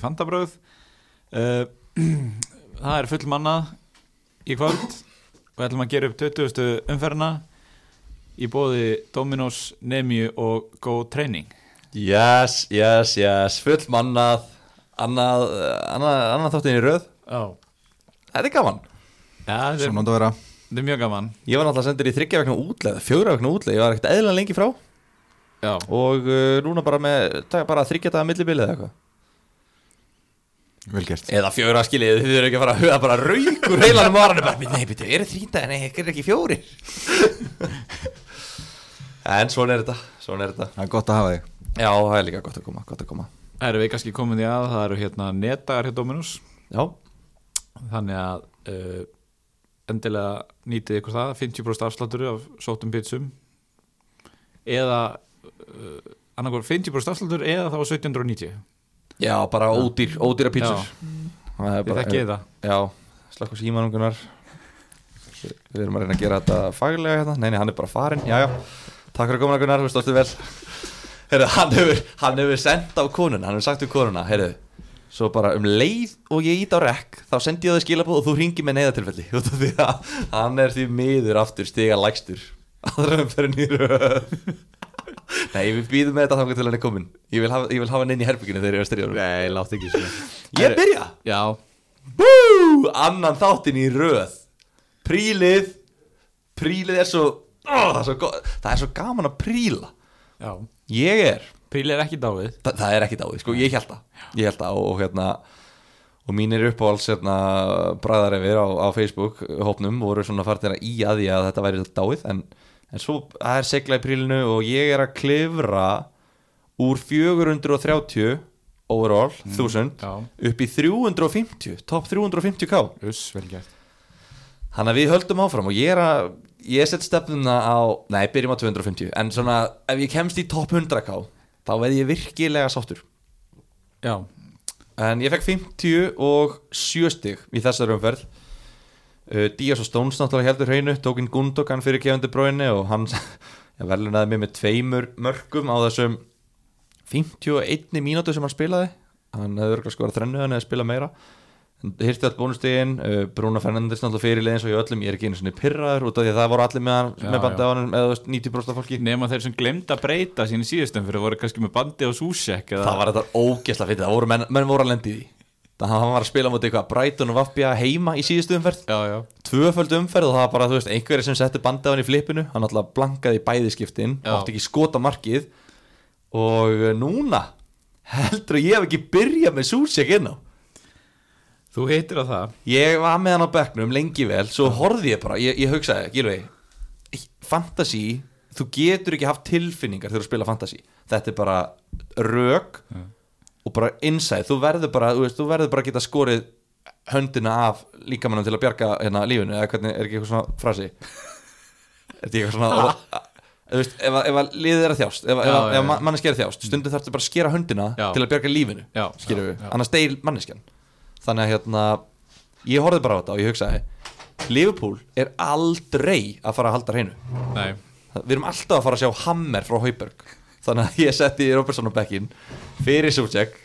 velkomin í Fantabröð uh, Það er full mannað í kvöld. Og við ætlum að gera upp 20. umferðina í bóði Dominos, Nemi og Go Training. Yes, yes, yes, full mannað annað, annað, annað þáttin í röð. Já, Þetta er gaman. Ja, er, Svona þetta vera. þetta er mjög gaman. Ég var náttúrulega sendur í þryggja vegna útleið fjóra vegna útleið, ég var ekkert eðlan lengi frá. Já, og uh, núna bara með það er bara þryggja daga millibilið eða eitthvað Eða fjóra skiljið, þið eru ekki að fara að huga bara raukur heilanum bara, Nei, byrju, eru þrýnda, nei, ekki er ekki fjórir? En svona er þetta, svona er þetta. Það er gott að hafa þig. Já, það er líka gott að koma, gott að koma. Það eru við kannski komin í að það eru hérna netdagar hjá Dominos Já, þannig að uh, endilega nýtið ykkur það 50% afsláttur af sótum pizzum. Eða uh, annarkor 50% afsláttur eða þá 1790 já, bara ódýr, ódýra pítsur. Það Þið þekkið það Já, slakk á símanungunar Við erum að reyna að gera þetta faglega hérna. Nei, nei, hann er bara farinn, já, já. Takk fyrir að koma Gunnar, við stoltum vel. Heyrðu, hann hefur, hann hefur sendt á konuna. Hann hefur sagt við konuna, heyrðu. Svo bara um leið og ég ít á rekk Þá sendi ég á þau skilabóð og þú ringi með neyðatilfelli því að hann er því miður aftur Stiga lægstur. Aðra umferðin í röð Nei, við býðum með þetta þangar til hann er komin Ég vil hafa, ég vil hafa hann inn í herbygginu þegar ég er að styrja Nei, látt ekki svo Ég byrja. Já, Bú, annan þáttin í röð. Prílið Prílið er svo, ó, það, er svo go- það er svo gaman að príla já. Ég er, Príl er ekki dáið. Það, það er ekki dáið sko, Ég held það. Ég held það og, og hérna Og mínir uppáhalds hérna, bræðarefir á, á Facebook hópnum voru svona fartir að í að því að þetta væri dáið en, en svo það er segla í prílinu og ég er að klifra úr 430 overall, 1000 Já, upp í 350 top 350k uss, vel gert. Þannig að við höldum áfram og ég er að ég set stefnuna á, nei, byrjum á 250 en svona, ef ég kemst í top 100k þá veð ég virkilega sáttur. Já, en ég fekk 50 og 7 stig í þessar umferð Díaz og Stones náttúrulega heldur hreinu tók inn Gundogan fyrir kefandi bróinu og hann verðlunaði mig með tveimur mörgum á þessum 51 mínútu sem hann spilaði. Hann hefði örgulega skorað þrennu hann hefði spilað meira. Hirti allt bónustegin uh, Bruna Fernandes náttúrulega fyrir eins og í öllum ég er ekki einu svona pyrraður út af því að það voru allir með, hann, Já, með bandi á hann með þú veist, 90% af fólki. Nema þeir sem glemd að breyta sín í síðustum fyrir voru kannski með bandi og súsek eða... það var þetta ógesla fyrir það voru menn, menn voru að lendi í því það hann var að spila mútið eitthvað Brighton og Vapja heima í síðustu umferð. Já, já, tvöföld umferð og það var bara, þú veist, einhverjir sem setti bandi á hann í flipinu, hann alltaf blankaði í bæðiskiptin, átti ekki skota markið. Og eh, núna heldur að ég hef ekki byrjað með Súsek inn á. Þú heitir á það. Ég var með hann á bekknum lengi vel svo horfði ég bara, ég, ég hugsaði, Gilvei fantasy, þú getur ekki haft tilfinningar þegar þú spila fantasy. Þetta er bara rök og bara insight, þú verður bara þú, veist, þú verður bara að geta skorið höndina af líkamannum til að bjarga hérna lífinu eða hvernig, er ekki eitthvað svona frasi? Er ekki eitthvað svona og, þú veist, ef, ef að liðið er að þjást ef, Já, ef, já, ef já. manneski er að þjást stundum þarfstu bara að skera höndina Já. til að bjarga lífinu já. annars deyr manneskjan. Þannig að hérna ég horfði bara á þetta og ég hugsaði Liverpool er aldrei að fara að halda hreinu. Nei, við erum alltaf að fara að sjá Hammer frá Hauberg þannig að ég setti Robertson á bekkin fyrir Súcek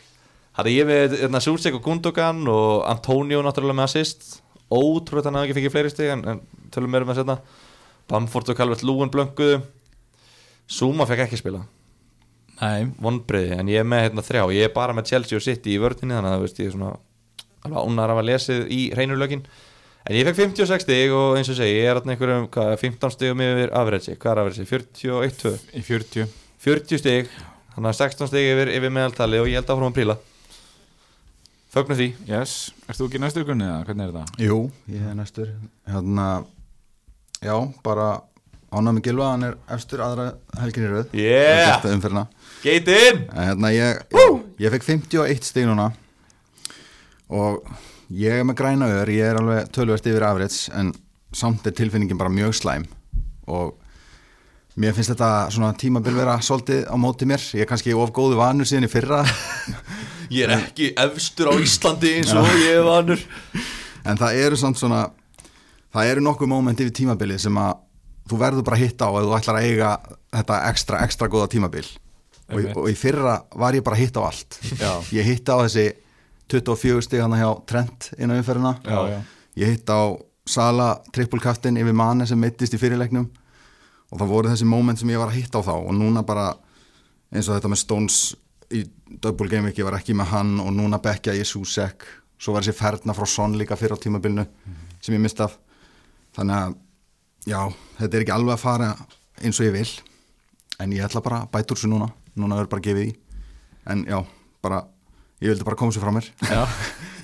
Þannig að ég með hérna, Súcek og Gundogan og Antonio náttúrulega með assist. Ótrúið hann hafi ekki fengið fleiri stig en, en tölum meira með setna Bamford og Calvert Lúin blönguðu Zuma fekk ekki spila. Nei, vonbreiði en ég er með hérna, þrjá. Ég er bara með Chelsea og City í vörðinni þannig að veist, ég er svona alveg ánægður af að lesið í hreinurlökin en ég fekk 56 stig og eins og segi ég er hérna einhverjum hvað, 15 stigum yfir afrætsi, hvað er afrætsi, 41, 2 í 40 40 stig, þannig að 16 stig yfir, yfir meðaltali og ég held áfram að príla. Fögnum því. Yes, erst þú ekki næstur kunni eða hvernig er þetta? Jú, ég er næstur. Hérna, já, bara með Gilva, hann er efstur aðra helginni röð. Yeah. Geit in Hérna, ég, já, ég fekk 51 stig núna. Og ég er með græna öður, ég er alveg tölvöst yfir afrits en samt er tilfinningin bara mjög slæm. Og mér finnst þetta svona tímabil vera svolítið á móti mér, ég er kannski of góðu vanur síðan í fyrra. Ég er ekki efstur á Íslandi eins og ég er vanur. En það eru samt svona það eru nokkuð móment yfir tímabilið sem að þú verður bara að hitta á að þú ætlar að eiga þetta ekstra, ekstra góða tímabil. Og, í- Einmitt. og í fyrra var ég bara að hitta á allt. Já. ég hitta á þessi 24 stig hann hjá Trent innan umferðina. Já, já. ég hitta á Sala trippulkaftin yfir manni sem mittist í fyrirleiknum og það voru þessi moment sem ég var að hitta á þá. Og núna bara eins og þetta með Stones í double game week ég var ekki með hann. Og núna bekkja ég Susek. Svo var þessi ferna frá Son líka fyrir á tímabilnu sem ég mist af. Þannig að já, þetta er ekki alveg að fara eins og ég vil. En ég ætla bara að bæta úr þessu núna. Núna verður bara gefið í. En já, bara ég vildi bara koma sér frá mér.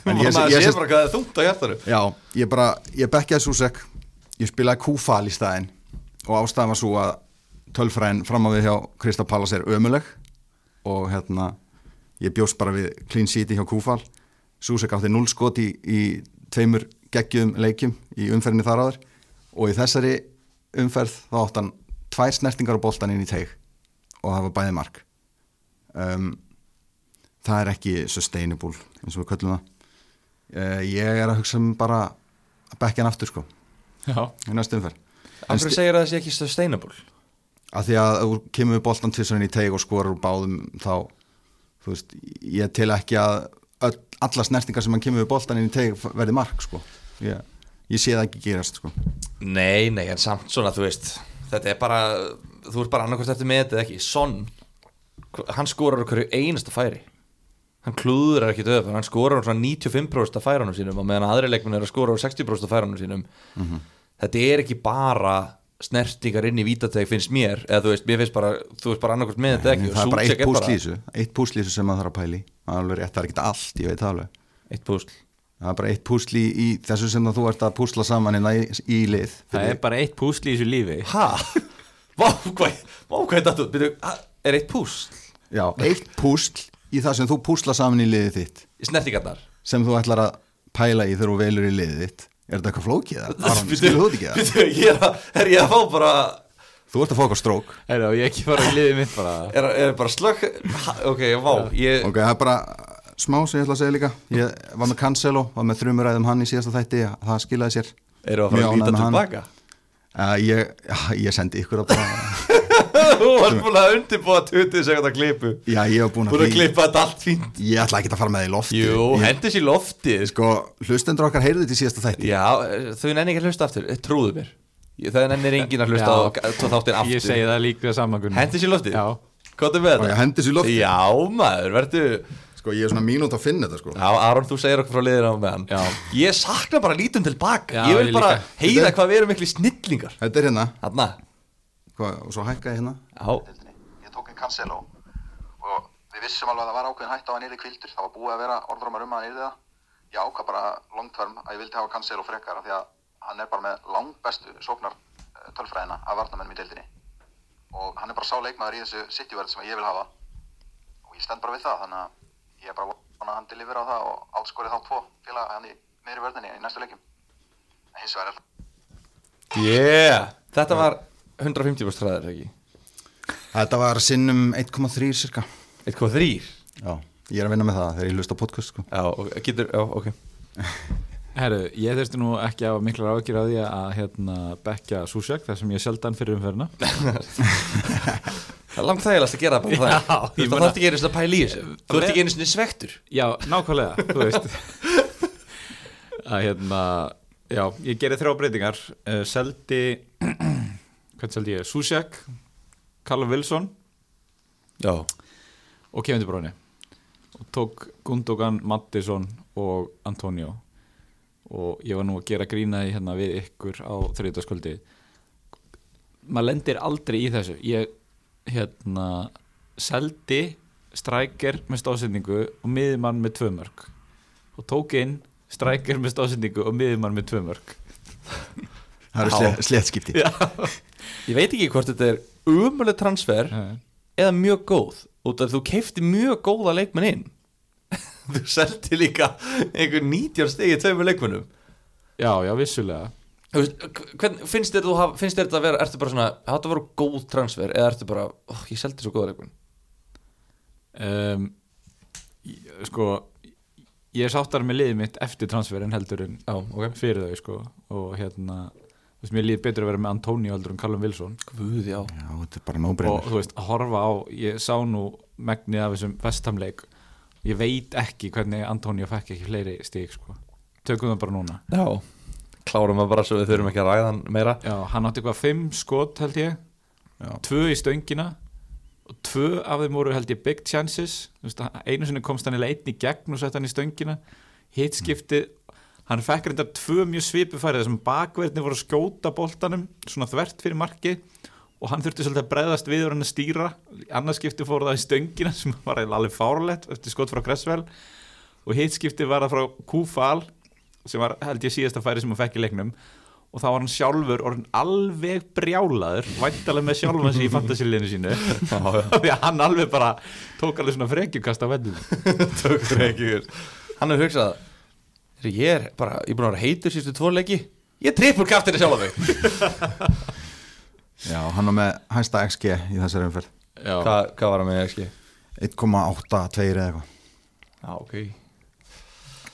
En ég, sé bara hvað það er þungt á hjartaru Já, ég bara, ég bekkjaði Susek. Ég spilaði Kúfal í staðinn og ástæðan var svo að tölfræðin fram á við hjá Krista Pallas er ömuleg og hérna ég bjóst bara við clean sheeti hjá Kúfal. Susek átti 0 skot í, í tveimur geggjum leikjum í umferðinni þar áður. Og í þessari umferð þá átti hann tvær snertingar á boltan inn í teig. Og það var bæði mark. Um, það er ekki sustainable eins og við köllum það. Uh, ég er að hugsa um bara að bekka hann aftur sko. Já, í næstu umferð Af hverju segir það sé ekki sustainable? að því að þú kemur við boltan tvisarinn í teig og skorur báðum þá þú veist, ég til ekki að öll, alla snertingar sem hann kemur við boltan inn í teig verði mark sko. Ég, ég sé það ekki gerast sko. Nei, nei, en samt svona, þú veist Þetta er bara, þú ert bara annarkvæmt eftir með þetta eða ekki. Son, hann skorar okkur einasta færi. Hann klúður ekki döf, hann skorar á svona 95% af færanum sínum og meðan aðri leikmenn er að skora á 60% af færanum sínum Þetta er ekki bara snertingar inn í vítateg finnst mér eða þú veist, mér finnst bara, þú veist bara annarkvæmt með þetta ekki það er bara eitt púsl í þessu eitt púsl í þessu sem maður þarf að pæli alveg rétt, það er ekki allt, ég veit það alveg. Eitt púsl. Það er bara eitt púsl í, í þessu sem þú ert að púsla saman hérna í, í lið. Það er bara eitt púsli í þessu lífi. Hæ? Vá, hvað, vá, hvað er þetta? Er eitt púsl? Já, eitt púsl í það sem þú púsla saman í liðið þitt. Snertingarnar. Sem þú ætlar að pæla í þegar þú velur í liðið þitt er þetta eitthvað flókið það? Aron, skilur þú þetta ekki það? bíddu, ég er, að, er ég að fá bara Þú ert að fá eitthvað strók Heyrðu, ég ekki fara í liðið mitt bara Er, er bara slökk ha, Ok, vá ég, Ok, það er bara smá sem ég ætla að segja líka Ég var með Cancelo, var með þrjumuræðum hann í síðasta þætti Það skilaði sér Eru að fara Mjög að líta ánægður með hann. tilbaka uh, ég, já, ég sendi ykkur að bara Þú varst búin að undirbúa 20 sekundar klipu. Já, ég var búin að að klippa þetta allt fínt. Ég ætla ekki að fara með það í lofti Jú, ég, hendis í loftið. Sko, hlustendur okkar heyrðu þetta í síðasta þætti. Já, þau nenni ekki að hlusta aftur. Eh, Trúðu mér. Ég- Það nennir engin að hlusta á Já. á þáttinn aftur. Ég segi það líka saman Gunnar. Hendis í loftið? Já, Hvað er með Og ég þetta? hendis í lofti Já, maður, verðu Sko, ég er svona mínút að finna þetta sko. Já, Aron, þú segir okkur frá liðina á meðan. Já. Ég sakna bara lítum tilbaka. Ég vil bara heyra hvað við erum miklu snillingar. Þetta er hérna. Hanna Hvað, Og svo hækkaði hérna Já, deildinni. Ég tók inn Cancelo og við vissum alveg að það var ákveðin hætt á að hann yrði kvildur. Það var búið að vera orðrumar um að hann yrði það. Ég ákvað bara long term að ég vildi hafa Cancelo frekar af því að hann er bara með langbestu sóknar eh, tölfræðina af varnamennum í deildinni. Og hann er bara sá leikmaður í þessu City-verð sem ég vil hafa. Og ég stend bara við það, þannig að ég er bara vona að hann deliver á það og átskori þá tvo félaga hann í meiri vörðinni í næstu er yeah Þetta var 150 búst hraðar, ekki? Þetta var sinnum 1,3 cirka 1,3 Já, ég er að vinna með það þegar ég hlusta á podcast sko. Já, og getur, já, ok. Herru, ég þurfti nú ekki að hafa miklar ágjur á því að hérna bekkja Susek þar sem ég sjaldan fyrir umferðina. Það er langt þægilegast að gera það. Bara Já, það Þú veist, það þarf ekki einu sinni að pæla í þessu. Þú ert ekki einu sinni svektur Já, nákvæmlega, þú veist. Að hérna já, ég gerði þrjá breytingar. Uh, seldi hvað seldi ég, Susek Callum Wilson Já. og Kevin De Bruyne. Og tók Gundogan, Mattisson og Antonio. Og ég var nú að gera grínaði hérna við ykkur á þriðdaskvöldi maður lendir aldrei í þessu. Ég hérna seldi strækir með stóðsendingu og miðjumann með tvö mörg og tók inn strækir með stóðsendingu og miðjumann með tvö mörg Það eru sléttskipti. Ég veit ekki hvort þetta er umuleg transfer eða mjög góð út af þú keifti mjög góða leikmenn inn. Þú seldi líka einhver 90 stegi tveimur leikmennum já, já, vissulega. Hvern, finnst þér þetta að vera, ertu bara svona, þetta voru góð transfer eða ertu bara, oh, ég seldi svo góða leikmenn um, sko ég sáttar með liðið mitt eftir transferin heldur en Já, ok. fyrir þau sko. Og hérna þú veist, mér líður betur að vera með Antonio heldur en Callum Wilson. Guð, já. Já, þetta er bara og þú veist, að horfa á ég sá nú megnið af þessum vestamleik ég veit ekki hvernig Antonio fekk ekki fleiri stík sko. tökum það bara núna. Já, klárum það bara svo við þurfum ekki að ræða hann meira. Já, hann átti eitthvað fimm skot held ég. Já. tvö í stöngina. Og tvö af þeim voru held ég big chances. Þú veist, einu sinni komst hann í gegn og sett hann í stöngina. Hitt skiptið hann fekk reyndar tvö mjög svipufæri þessum bakverðni voru að skjóta boltanum svona þvert fyrir marki og hann þurfti svolítið að bregðast við og hann að stýra. Annars skipti fór það í stöngina sem var alveg fárlegt eftir skot frá Cresswell. Og hitt skipti var það frá Kúfal sem var held ég síðasta færi sem hann fekk í leiknum. Og þá var hann sjálfur orðin alveg brjálaður væntalega með sjálfan sig í fantasiliðinu sínu. Því að hann alveg bara tók alveg svona frekjukast á vellinu Tökur ekki Hann hefur hugsað "Heyrðu, Ég er bara, ég er búin að vera heitur sístu tvo leiki. Ég trippur kaftinni sjálf að mig. Já, hann var með hæsta XG í þessari umferð. Já, Hvað var hann með ekki? 1,82 eða eitthvað. Já, ok.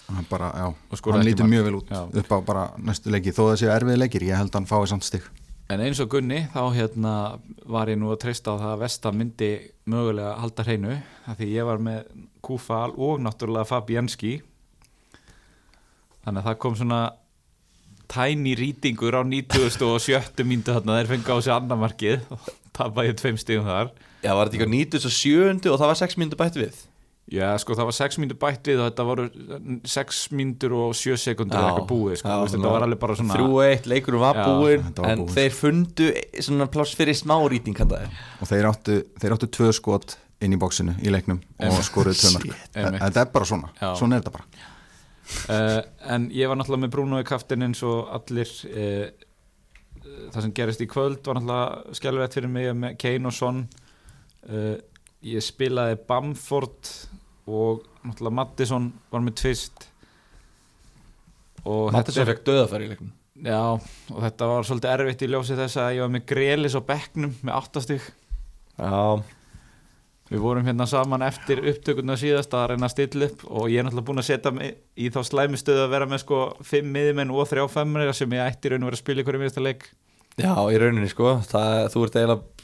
Hann bara, já, hann lítur mjög vel út Já. upp á bara næstu leiki, þó það séu erfið leikir ég held að hann fái samt stig. En eins og Gunni þá hérna var ég nú að treysta á það að Vesta myndi mögulega halda hreinu af því ég var með Kúfal og náttúrulega Fabianski þannig að það kom svona tæni rýtingur á 97. mínútu þarna þeir fengi á sig annamarkið og ég tveim stigum þar Já, var þetta ekki á 97 og það var 6 mínútur bætt við Já, sko, það var 6 mínútur bætt við og þetta voru 6 mínútur og 7 sekundur eitthvað búið, sko, já, þetta var alveg bara svona 3-1, leikurinn var var En búið. þeir fundu svona pláss fyrir smá rýting hann það og þeir áttu, þeir áttu tvö skot inn í bóksinu í leiknum og skoruðu Einmitt. þetta er bara svona, Já. svona er þetta bara uh, En ég var náttúrulega með Bruno í kaftin eins og allir uh, Það sem gerist í kvöld var náttúrulega skelvett fyrir mig með Kane og Son. Uh, Ég spilaði Bamford og náttúrulega Mattisson var með tvist og Mattisson þetta fekk döðafæri í leiknum. Já, og þetta var svolítið erfitt í ljósi þess að ég var með Grelis á bekknum með áttastig Já, Við vorum hérna saman eftir upptökuna síðast að reyna að stilla upp og ég er náttúrulega búin að setja í þá slæmi stöðu að vera með sko fimm miðjumenn og þrjá femmur sem ég ætti í raun og vera að spila í hverju miðasta leik. Já, í rauninni sko það, Þú ert eiginlega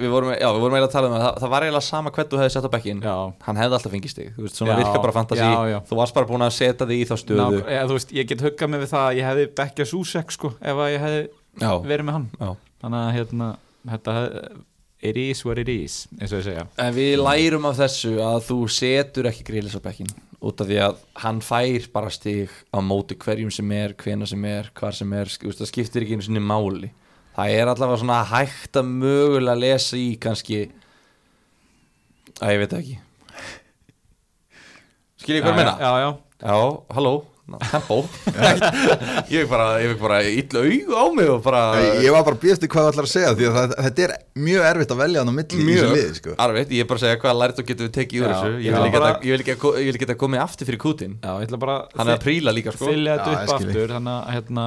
Við vorum, já, við vorum eiginlega að tala um að það, það var eiginlega sama hvern þú hefði sett á bekkin Já. Hann hefði alltaf fengið stig Þú veist, svona Já, virka bara fantasi já, já. Þú varst bara búin að setja þig í þá stöðu. Eða, þú veist, Ég get huggað mig við það að ég Susek sko Já, verið já. Þannig að hérna, þetta it is what it is eins og ég segja. En við lærum af þessu að þú setur ekki grílis á bekkin út af því að hann fær bara stig á móti hverjum sem er, hvena sem er, hvar sem er það skiptir ekki einu sinni máli. Það er allavega svona hægt að mögulega lesa í kannski að ég veit ekki. Skiljið hvað ég meina? Já, já, Já, halló, Ná, tempo Ég fekk bara, bara illa augu á mig og bara ég, ég var bara býðast í hvað það ætlar að segja því að það, þetta er mjög erfitt að velja hann á milli í þessu liði sko. Arvitt, ég er bara að segja hvaða lært og getum við tekið úr þessu. Ég vil ekki Bara- geta- ég vil ekki að- ég vil geta komið aftur fyrir kútin já, ég ætla bara Hann er að príla líka sko. fylgja þetta upp aftur þannig að hérna,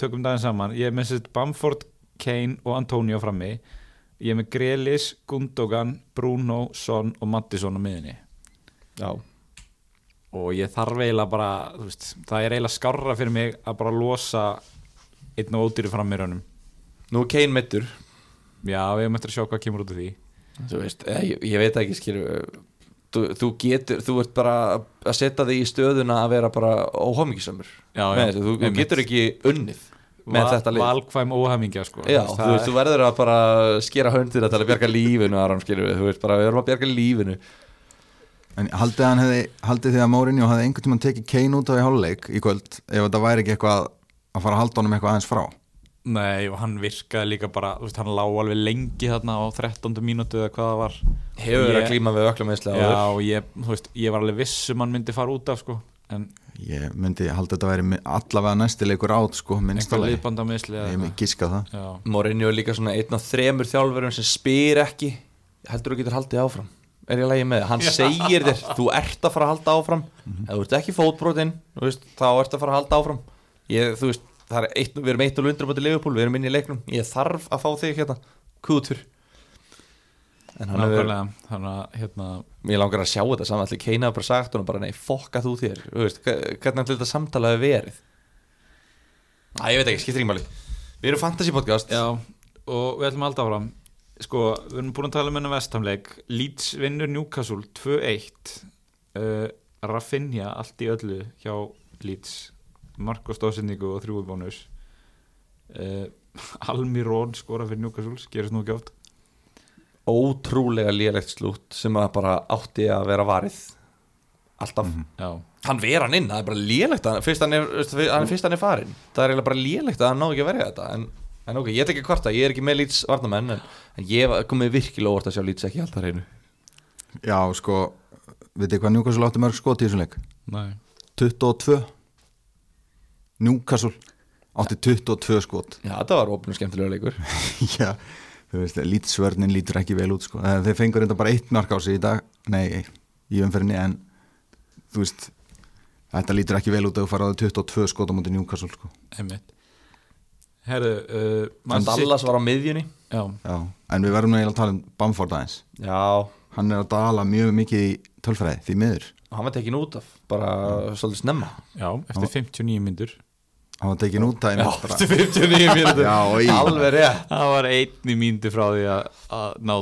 tökum daginn saman. Ég er með sérst Bamford, Kane og Antonio frammi. Ég er með Grelis, Gundogan, Bruno Son og Mattisson á miðinni Já, og ég þarf eiginlega bara veist, það er eiginlega skarra fyrir mig að bara losa einn og ódýri fram í raunum. Nú er Kane mittur já, við erum eftir að sjá hvað kemur út af því. Veist, eh, ég, ég veit ekki skilur þú, þú getur, þú ert bara að setja þig í stöðuna að vera bara þessu, þú, þú getur ekki unnið með þetta lið. valkvæm óhæmingja sko. Já, Þú veist, þú, verður að bara skera höndir að tala að bjarga lífinu Aron, skilur við, þú veist bara, við verðum að bjarga lífinu en haldið hann hefði, haldið því að Mourinho hefði einhvern tímann tekið Kane út af í háluleik í kvöld ef þetta væri ekki eitthvað að fara að halda honum eitthvað aðeins frá? Nei, og hann virkaði líka bara þú veist, hann lá alveg lengi þarna á 13. mínútu eða hvað það var. Hefur verið að klíma við ökla meðslega Já, og ég, þú veist, ég var alveg viss um hann myndi fara út af sko, en ég myndi halda þetta væri mi- allavega næsti leikur át sko, einhver liðbanda misli ég myndi giska það. Mourinho er líka svona einn af þremur þjálfurum sem spyr ekki heldur þú getur haldið áfram er ég að lægi með? Það, hann segir þér þú ert að fara að halda áfram. Ef þú ert ekki fótbrotin, þú veist, þá ert að fara að halda áfram. Ég, þú veist, það er eitt, við erum eitt og lundur motið Liverpool, við erum inn í leiknum. Ég þarf að fá þig hérna, kútur. En hann að, hérna, mér langar að sjá þetta saman, allir Keina hafa bara sagt hún bara, nei, fokka þú þér, þú veist, hve- hvernig allir þetta samtalaði verið? Æ, ég veit ekki, skiptir ekki máli. Við erum fantasy podcast. Já, og við ætlum að halda áfram Sko, við erum búin að tala um hennar vestamleik. Leeds vinnur Newcastle 2-1 uh, Rafinha allt í öllu hjá Leeds. Mark og stóðsendingu og þrjúubónus uh, Almirón skora fyrir Newcastle, gerist nú ekki átt Ótrúlega lélegt slút sem að bara átti að vera varið. Alltaf. Já, Hann ver hann inn, það er bara lélegt að, fyrst, hann er, hann, fyrst hann er farin Það er bara lélegt að hann ná ekki að verja þetta En, en ok, ég ætla ekki að kvarta, ég er ekki með lýts varnamenn En, en ég var- komið virkilega óvart að sjá lýts ekki alltaf hreinu Já, sko, veit þið hvað Newcastle átti mörg skot í þessum leik? næ 22 Newcastle átti 22 skot. Já, þetta var opnum skemmtilega leikur. Já, þú veist, lítsvörnin lítur ekki vel út sko. Eh, þeir fengur þetta bara eitt mark á sig í dag. Nei, í umferðinni en þú veist þetta lítur ekki vel út að þú fara á 22 skot á mútið Newcastle sko. Einmitt Herðu, uh, City- Dallas var á miðjunni. Já, Já, en við verðum eiginlega að tala um Bamford aðeins. Já, hann er að dala mjög mikið í tölfræði því miður, hann var tekin út af Bara svolítið snemma. Já, eftir 59 myndur hann var tekin út að Já, bara, eftir 59 mínútur. Já, og í- Alveg rétt. Það var einni myndu frá því að, að ná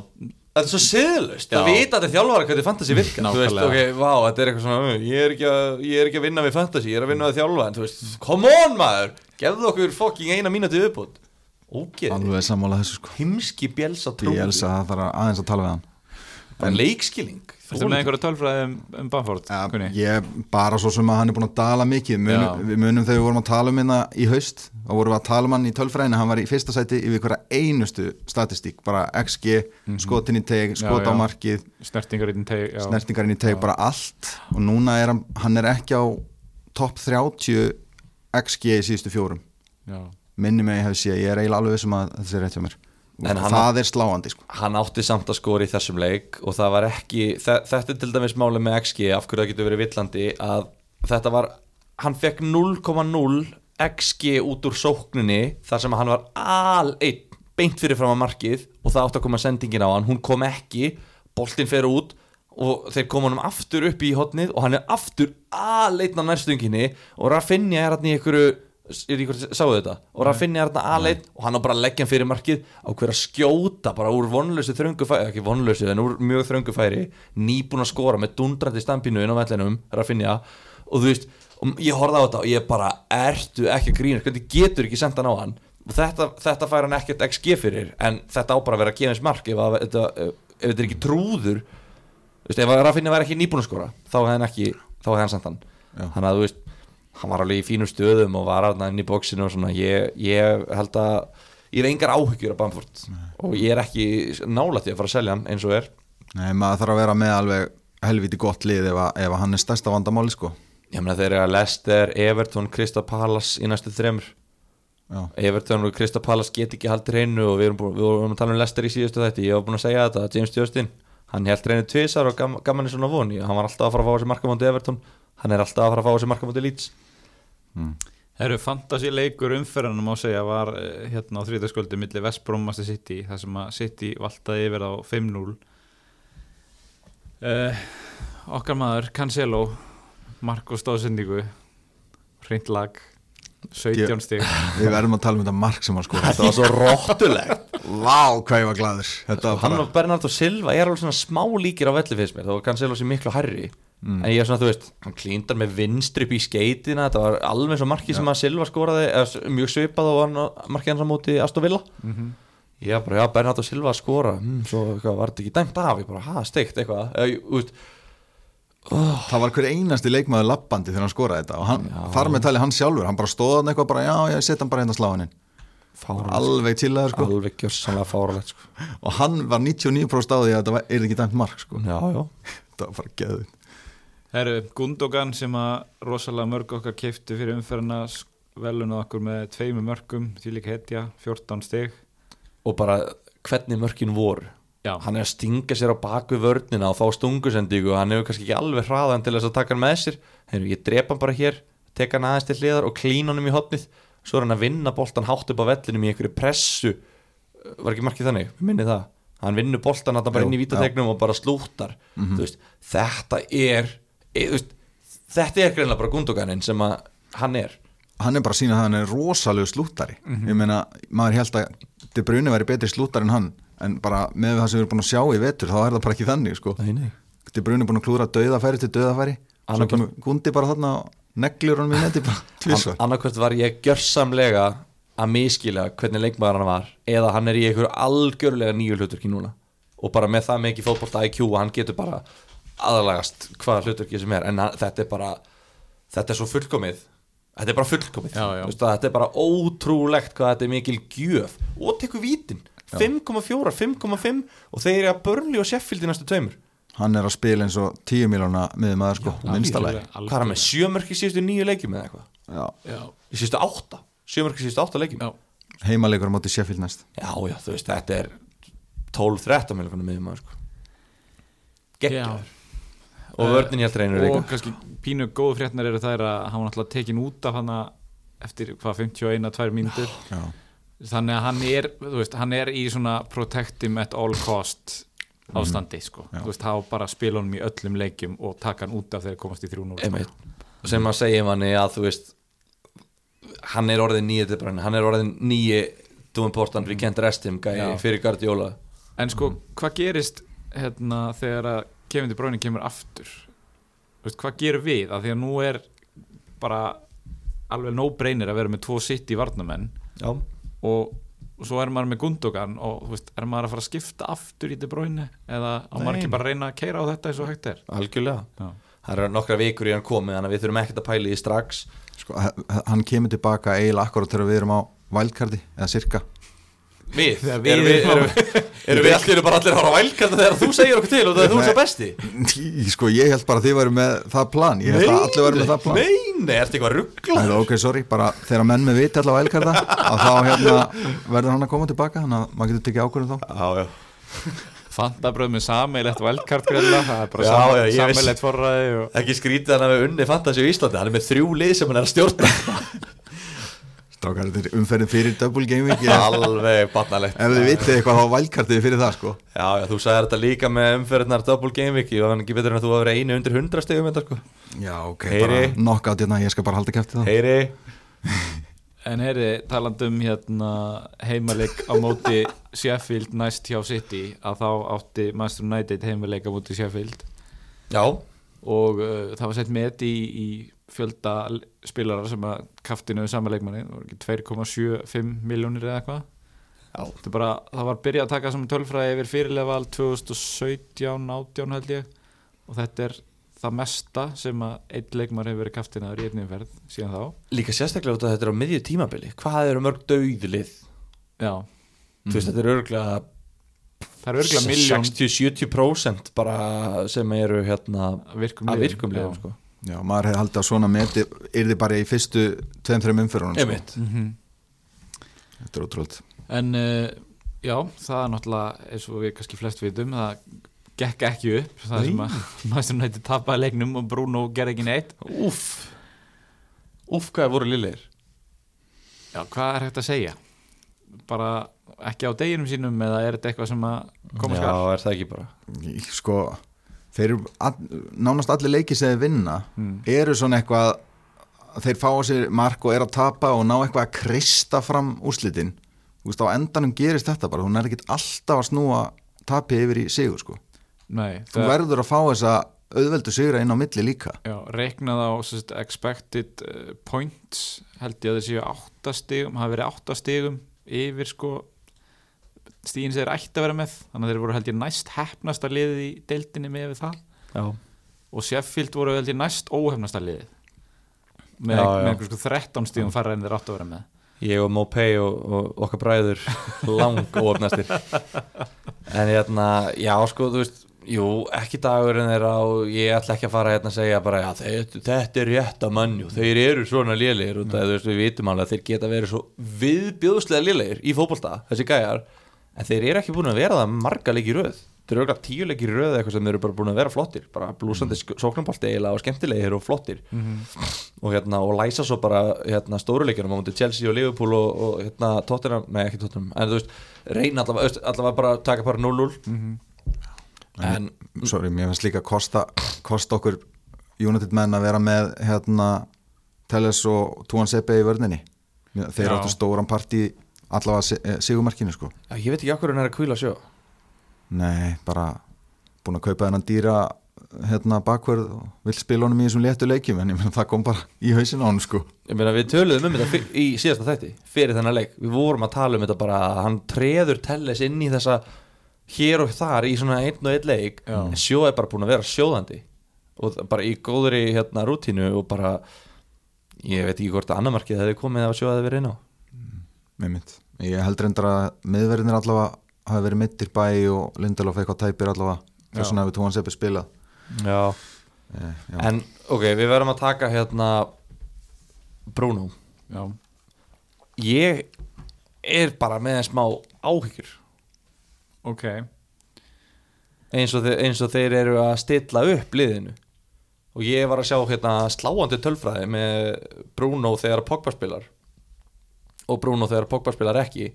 Þetta er svo siðlust, Já. það vita allir þjálfara hvernig fantasy virka Þú veist, Nákvæmlega. ok, vá, þetta er eitthvað svona uh, ég er, ekki að, ég er ekki að vinna við fantasy, ég er að vinna við þjálfa En þú veist, come on maður Gefðu okkur fucking eina mínúti viðbútt Ógeð, alveg sammála þessu sko. heimski bjelsa trú ég elsa að það þarf að aðeins að tala við hann. Bara leikskilning. Ertu með einhverja tölfræði um, um Bamford? Ja, ég bara svo sem að hann er búin að dala mikið. Munum, við munum þegar við vorum að tala um hérna í haust þá vorum við að tala um hann í tölfræðinu hann var í fyrsta sæti yfir hverja einustu statistík. Bara XG, skotin í teg skot á markið, Snertingarinn teg já. snertingarinn í teg bara allt. Og núna er hann, hann er ekki á topp 30 XG í síðustu fjórum Já. minni mig að ég hef séð, ég er eiginlega alveg vissum að þetta er rétt hjá mér En og hann- það er sláandi sko. Hann átti samt að skora í þessum leik Og það var ekki, þe þetta er til dæmis máli með XG Af hverju það getur verið villandi Að þetta var, hann fekk 0,0 XG út úr sókninni Þar sem hann var al einn Beint fyrir fram að markið Og það átti að koma sendingin á hann, hún kom ekki Boltinn fer út Og þeir koma honum aftur upp í hotnið Og hann er aftur á nærstunginni Og Rafinha er hann í einhverju er sáu þetta? Og Rafinha er þarna aðleitt og hann á bara að leggja hann fyrir markið á hver að skjóta bara úr vonlösu þröngu færi ekki vonlösu en úr mjög þröngu færi nýbúin að skora með dundrandi stampinu inn á vellinum Rafinha. Og þú veist og ég horfði á þetta og ég bara ertu ekki að grína hvernig getur ekki senda hann á hann? Og þetta, þetta fær hann ekkert XG fyrir en þetta á bara að vera að gefa eins mark ef, að, þetta, er ekki trúður veist, ef Rafinha væri ekki nýbúin að skora þá hefði hann ekki, þá hefði hann sendt hann. Þannig að þú veist hann var alveg í fínum stöðum og var aðna inn í bóksinu og svona. Ég, ég held að ég hef engar áhyggjur af Bamford. Og ég er ekki nálægt í að fara að selja hann eins og er. Nei, maður þarf að vera með alveg helviti gott lið ef, að, ef að hann er stærsta vandamáli sko. ég meina þeir eru að Leicester, Everton, Krista Palace í næstu þremur. Já. Everton og Krista Palace get ekki haldið hreinu og við vorum að tala um Leicester í síðustu þætti. Ég var búin að segja þetta, James Justin hann held hreinu tvisar og gam, gaman er svona von. Hann var alltaf að fara að fá þessi markamóti Everton. Hann er alltaf að fara að fá þessi markamóti Leeds. Herru, fantasy leikur umferðanum má segja var eh, hérna á þrítagskvöldi milli West Brom Master City þar sem að City valtaði yfir á 5-0 uh, Okkar maður Cancelo Marko stóðsendingu hreint lag 17 stig. Við verðum að tala um þetta mark sem hann sko þetta var svo róttulegt Vá, hvað ég var Þetta var hann og Bernardo Silva er alveg svona smá líkir á velli fyrst mér, þá var Cancelo sér miklu hærri. Mm. en ég er svona, þú veist, hann klíndar með vinstri upp í skeitina, þetta var alveg svo markið sem að Silva skoraði, eða mjög svipað og hann markið hans á móti Aston Villa. Ég var bara, já, Bernardo Silva skora hm, svo eitthvað, var þetta ekki dæmt af ég bara, ha, steikt eitthvað. Þú veist, Það var hver einasti leikmaður lappandi þegar hann skoraði þetta og hann, þar með tali hann sjálfur, hann bara stóða hann eitthvað bara, já, ég set hann bara hérna fáralegt alveg chillaður sko. Alveg gjörsamlega fáralegt sko. og hann var 99% á því að þetta yrði ekki dæmt mark sko. Já, já, þetta var bara geðið Herru, Gundogan sem að rosalega mörg okkar keiftu fyrir umferðina velunað okkur með tveimu mörgum því líka hetja, 14 stig. Og bara hvernig mörkin voru Já, hann er að stinga sér á baku vörnina og fá stungusendíku og hann hefur kannski ekki alveg hraðan til þess að taka hann með sér. Heyrðu, ég drepa hann bara hér, teka hann aðeins til hliðar og klína honum í hotnið svo er hann að vinna boltan hátt upp á vellinum í einhverju pressu. Var ekki markið þannig, minni það. Hann vinnur boltan hann bara Jú, inn í vítategnum og bara slúttar. Þú veist, þetta er veist, þetta er greinlega bara gundoganinn sem að hann er. Hann er bara að sína það að hann er rosalegu slúttari. Ég meina, maður held að De Bruyne væri betri slúttari en hann en bara með það sem við erum búin að sjá í vetur þá er það bara ekki þannig sko. Nei, nei. Bruyne er búin að klúra döðafæri til döðafæri svo Annað kemur Gundi bara þarna og neglur hann við neti bara tvisvar. Annarkvæmt var ég gjörsamlega að miskila hvernig leikmaður hann var eða hann er í einhverju algjörlega nýju hlutverki núna. Og bara með það mikið fótbolta IQ og hann getur bara aðalagast hvaða hlutverki sem er. En hann, þetta er bara þetta er svo fullkomið. Þetta er bara fullkomið. Já, já. Þú veist að þetta er bara ótrúlegt hvað þetta er mikil gjöf. Og tekur vítin 5,4, 5,5 og þeir eru að börli og Sheffield í næstu tveimur. Hann er að spila eins og 10 miljóna miður maður sko, minnstalega hvað er hann með sjömörk í síðustu nýju leikjum eða eitthvað? Já. Já, í síðustu átta, sjömörk í síðustu átta leikjum? Já, heimalegur á móti Sheffield næst. Já, já, þú veist, þetta er 12-13 miljonar miður maður sko. Gekkjaður Og vörnin hjá treinur og líka. kannski pínu góðu fréttnar eru þær að hann var náttúrulega tekin út af hann eftir hvað 51-2 mínútur. Já. Þannig að hann er, veist, hann er í svona protect him at all cost ástandi, sko, Já. þú veist, þá bara spila honum í öllum leikjum og taka hann út af þegar komast í 3-0 sko. Sem að segja manni að þú veist hann er orðin bræni hann er orðin nýji Dúin Portan við kent Já. fyrir Guardiola. En sko, hvað gerist hérna þegar að Kevin De Bruyne kemur aftur? Veist, hvað gerum við, af því að nú er bara alveg no brainer að vera með tvo sitt í varnamenn Já, og, og svo er maður með Gundogan og þú veist, er maður að fara að skipta aftur í De Bruyne eða á maður ekki bara að reyna að keira á þetta eins og hægt er? Algjörlega. Já. Það eru nokkra vikur í hann komið þannig að við þurfum ekkert að pæla í því strax. Sko, hann kemur tilbaka eiginlega akkurat þegar við erum á vælkardi eða cirka Við, Þegar við erum við, erum- erum við, erum allir bara allir að fara á vælkanda þegar þú segir okkur til og það er þú sem besti? Sko ég held bara að þið væri með það plan. Ég held að allir væri með það plan. Nei, nei, ertu eitthvað ruggla Nei, ok, sorry, bara þegar menn með viti allavega vælkarda að þá hérna verður hann að koma tilbaka þannig að maður getur tekið ákvörðum þá. Já, já. Fantabröð með sameilegt valkart grilla, það er bara sameilegt forræði og... Ekki skrítið hann að við unni fantasi á Íslandi Hann er með þrjú lið sem hann er að stjórna Strákar, þetta er umferðin fyrir double ef Alveg barnalegt. Þið vitið eitthvað þá vælkartið fyrir það sko. Já, já, þú sagði þetta líka með umferðnar double week Ég var ekki betur en að þú var einu undir 100 stegum þetta sko. Já, ok, Heyri. bara knockout hérna, ég skal bara halda kæfti það Heyri. En heyri, talandum hérna heimaleik á móti Sheffield næst hjá City að þá átti Master United heimaleik á móti Sheffield. Já, og uh, það var sett met í, í fjölda spilarar sem að kaftinu við sama leikmanni, það var ekki 2,75 miljónir eða eitthvað. Já, Þetta er bara, það var byrjað að taka saman tölfræði yfir fyrirlefa 2017, 18 held ég. Og þetta er það mesta sem að einn leikmar hefur verið kaftinaður í einnig ferð síðan þá. Líka sérstaklega þetta er á miðju tímabili. Hvað eru mörg dauðlið? Já, Þú veist, þetta er örgulega það er örgulega miljón 60-70% bara sem eru hérna virkum að liðum, virkum liðum já. Já, maður hefði haldið að svona meti yrði bara í fyrstu tveim, þreim umfyrunum sko. Einmitt Mhm. Þetta er ótrúld En uh, já, það er náttúrulega eins og við kannski flest vitum það gekk ekki upp það sem að Master United tapaði leiknum og Bruno gerði ekki neitt Úff Úff, hvað er voru lillir? Já, hvað er hægt að segja? Bara ekki á deginum sínum eða er þetta eitthvað sem að koma Já, skar? er það ekki bara Sko, þeir eru all, nánast allir leikið sem þeir vinna Mm. eru svona eitthvað þeir fá á sér mark og er að tapa og ná eitthvað að krista fram úrslitin. Þú veist, á endanum gerist þetta bara hún er ekkit alltaf að snúa tapi yfir í sigur sko. Nei, þú verður að fá þessa auðveldu sigra inn á milli líka. Já, reiknað á sérst, expected uh, points held ég að þessi átta stigum hafa verið átta stigum yfir sko stíðin sem þeir ætti að vera með þannig að þeir voru held ég næst hefnasta liðið í deildinni með við það. Já, og Sheffield voru held ég næst óhefnasta liðið. Með, með einhver sko 13 stíðum fara en þeir áttu að vera með. Ég og Mopay og, og okkar bræður lang óöfnastir en hérna, já sko þú veist jú, ekki dagurinn þeirra og ég ætla ekki að fara hérna að segja bara já, þetta, þetta er rétt að mannjú, þeir eru svona lélegir og það, þú veist, við vitum alveg að þeir geta verið svo viðbjóðslega lélegir í fótbolta þessi gæjar, en þeir eru ekki búin að vera það marga leiki í röð. Þeir eru auðvitað tíu leiki í röð eða eitthvað sem þeir eru bara búin að vera flottir. Bara blúsandi mm. sóknarbolti eiginlega og skemmtilegir og flottir. Og, hérna, og læsa svo bara hérna, stóruleikjunum á mútið Chelsea og Liverpool og, og hérna, Tottenham, nei ekki Tottenham. En þú veist, reyna allavega, allavega bara að taka bara 0-0 en sorry, mér finnst líka kosta, kosta okkur United menn að vera með hérna Telles og Túan Sepe í vörninni. Þeir áttu stóran part í allavega eh, sigumarkinu sko. Já, ég veit ekki okkur hann er að kvíla sjó. Nei, bara búin að kaupa þennan dýra hérna bakverð og vill spila honum í þessum léttu leikjum en ég meina það kom bara í hausin á honum sko. Ég meina við töluðum um þetta í síðasta þætti fyrir þennan leik, við vorum að tala um þetta bara að hann treður Telles inn í þessa hér og þar í svona einn og einn leik Já. en sjó er bara búin að vera sjóðandi. Og það- bara í góðri hérna rútínu og bara ég veit ekki hvort að annar markið hefði komið að sjó hefði verið inn á með mitt ég held reyndar að miðverðinir allavega hafi verið mittir bæ og Lindelof eitthvað tæpir allavega þess vegna hefur Túan Sepe spilað Já. eh, já. En ok, við verðum að taka hérna Bruno. Já, Ég er bara með en smá áhyggjur. Ok. Eins og, þeir, eins og þeir eru að stilla upp liðinu. Og ég var að sjá hérna sláandi tölfræði með Bruno þegar Pogba spilar og Bruno þegar Pogba spilar ekki.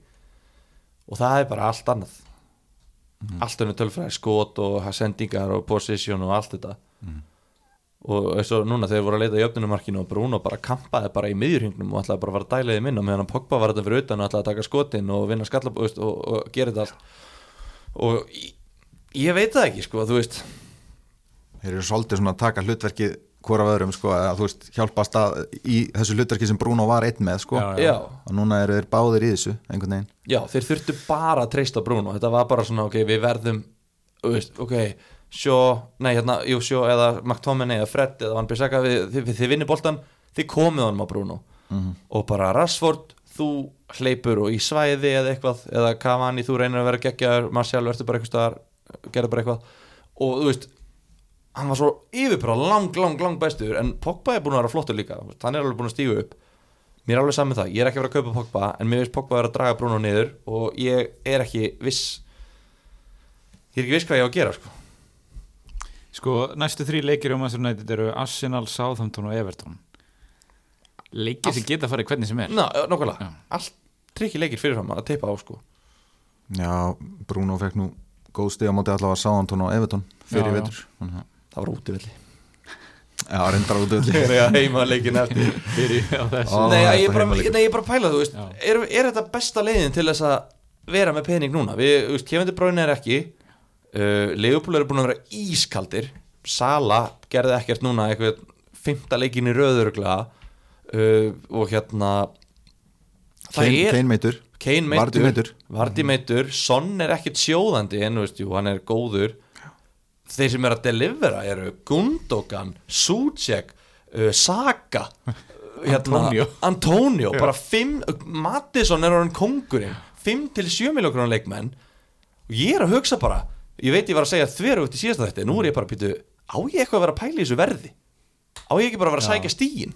Og það er bara allt annað. Allt önnur tölfræði, skot og sendingar og position og allt þetta. Og eins og núna þegar voru að leita í öfnunumarkinu og Bruno bara kampaði bara í miðjurhingnum og ætlaði bara að fara dæliði minna meðan Pogba var þetta fyrir utan og ætlaði að taka skotin og vinna skallab og, og, og gera þetta allt. Og ég, ég veit það ekki sko, þú veist. Þeir eru svolítið svona að taka hlutverkið hvora af öðrum sko, að þú veist hjálpast að í þessu hlutverki sem Bruno var einn með sko, Já, já, og núna eru þeir báðir í þessu einhvern veginn. Já, þeir þurftu bara að treysta Bruno, þetta var bara svona ok, við verðum, veist, ok sjó, nei hérna, jú sjó eða McTominay eða Fred eða Van Bissaka þið, vinnir boltan, þið komið honum á Bruno. Og bara Rashford þú hleypur og í svæði eða eitthvað, eða Cavani, þú reynir að vera geggjaður, Marcial verður bara eitthvað staðar gera bara eitthvað. Og þú veist hann var svo yfirbara lang, lang, lang bestur en Pogba er búin að vera flottur líka. Hann er alveg búin að stígu upp. Mér er alveg saman það, ég er ekki að vera að kaupa Pogba en mér veist Pogba er að draga Bruno niður og ég er ekki viss. Ég er ekki viss hvað ég á að gera sko. Sko, næstu þrý leikir um Manchester United eru Arsenal, Southampton og Everton. Leikir sem geta farið hvernig sem er. Ná, nokkulega, Já. allt trikki leikir fyrirfram að teipa á sko. Já, Bruno fekk nú góð stig á móti allavega Sáantón og Everton fyrir Já, já. vetur. Að- það var útivilli já, reyndar út öll þegar ég heima leikin eftir Fyrir á þessu. Ó, nei, ég er bara, heimaleikur. nei, ég er bara að pæla þú er, er þetta besta leiðin til þess að vera með pening núna? Við, De Bruyne er ekki uh, Leopold eru búin að vera ískaldir. Sala gerði ekkert núna eitthvað fymta leikin í röðuruglega uh, og hérna það Kane, er Kane meitur. Kane Vardy meittur, meiddur. Vardy meittur Son er ekkert sjóðandi en þú veist, jú, hann er góður þeir sem er að delivera eru Gundogan, Sucek uh, Saka uh, Antonio. Antonio bara fimm, Mattisson er orðin kongurinn 5 til 7 miljókronar leikmenn. Og ég er að hugsa bara ég veit ég var að segja þveru út í síðasta þetta nú er ég bara að býtu, á ég eitthvað að vera að pæla í þessu verði? Á ég ekki bara að vera að sækja stígin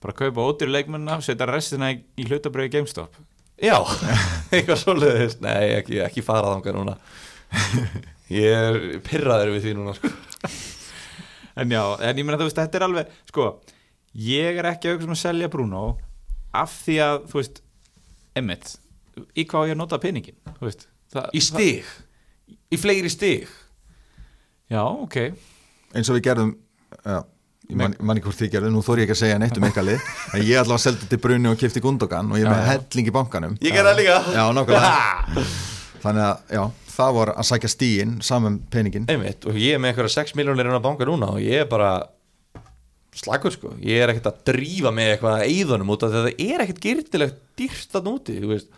Bara kaupa ódýr leikmennina, setja restina í, hlutabröði GameStop. Já, eitthvað svoleiðist Nei, ekki, ekki fara þangað núna Ég er pyrraður við því núna sko. En já, en ég meina þú veist, þetta er alveg Sko, ég er ekki að hugsa um að selja Bruno Af því að, þú veist Emmitt, í hvað ég að nota peningin Þú veist það, Í stig. Í fleiri stig. Já, ok. Eins og við gerðum já, man, man ekki hvort þið gerðum, nú þór ég ekki að segja neitt um eitthvað lið en ég allavega seldi til Bruni og kifti Gundogan og ég er með Já, já. helling í bankanum. Ég gerði það líka. Já, nákvæmlega þannig að, já, það var að sækja stíin saman peningin Einmitt, og ég er með einhverja 6 miljónir inn á banka núna og ég er bara slagur sko, ég er ekkert að drífa með eitthvað eðunum út af því að það er ekkert gyrtilegt dýrt að núti, þú veist.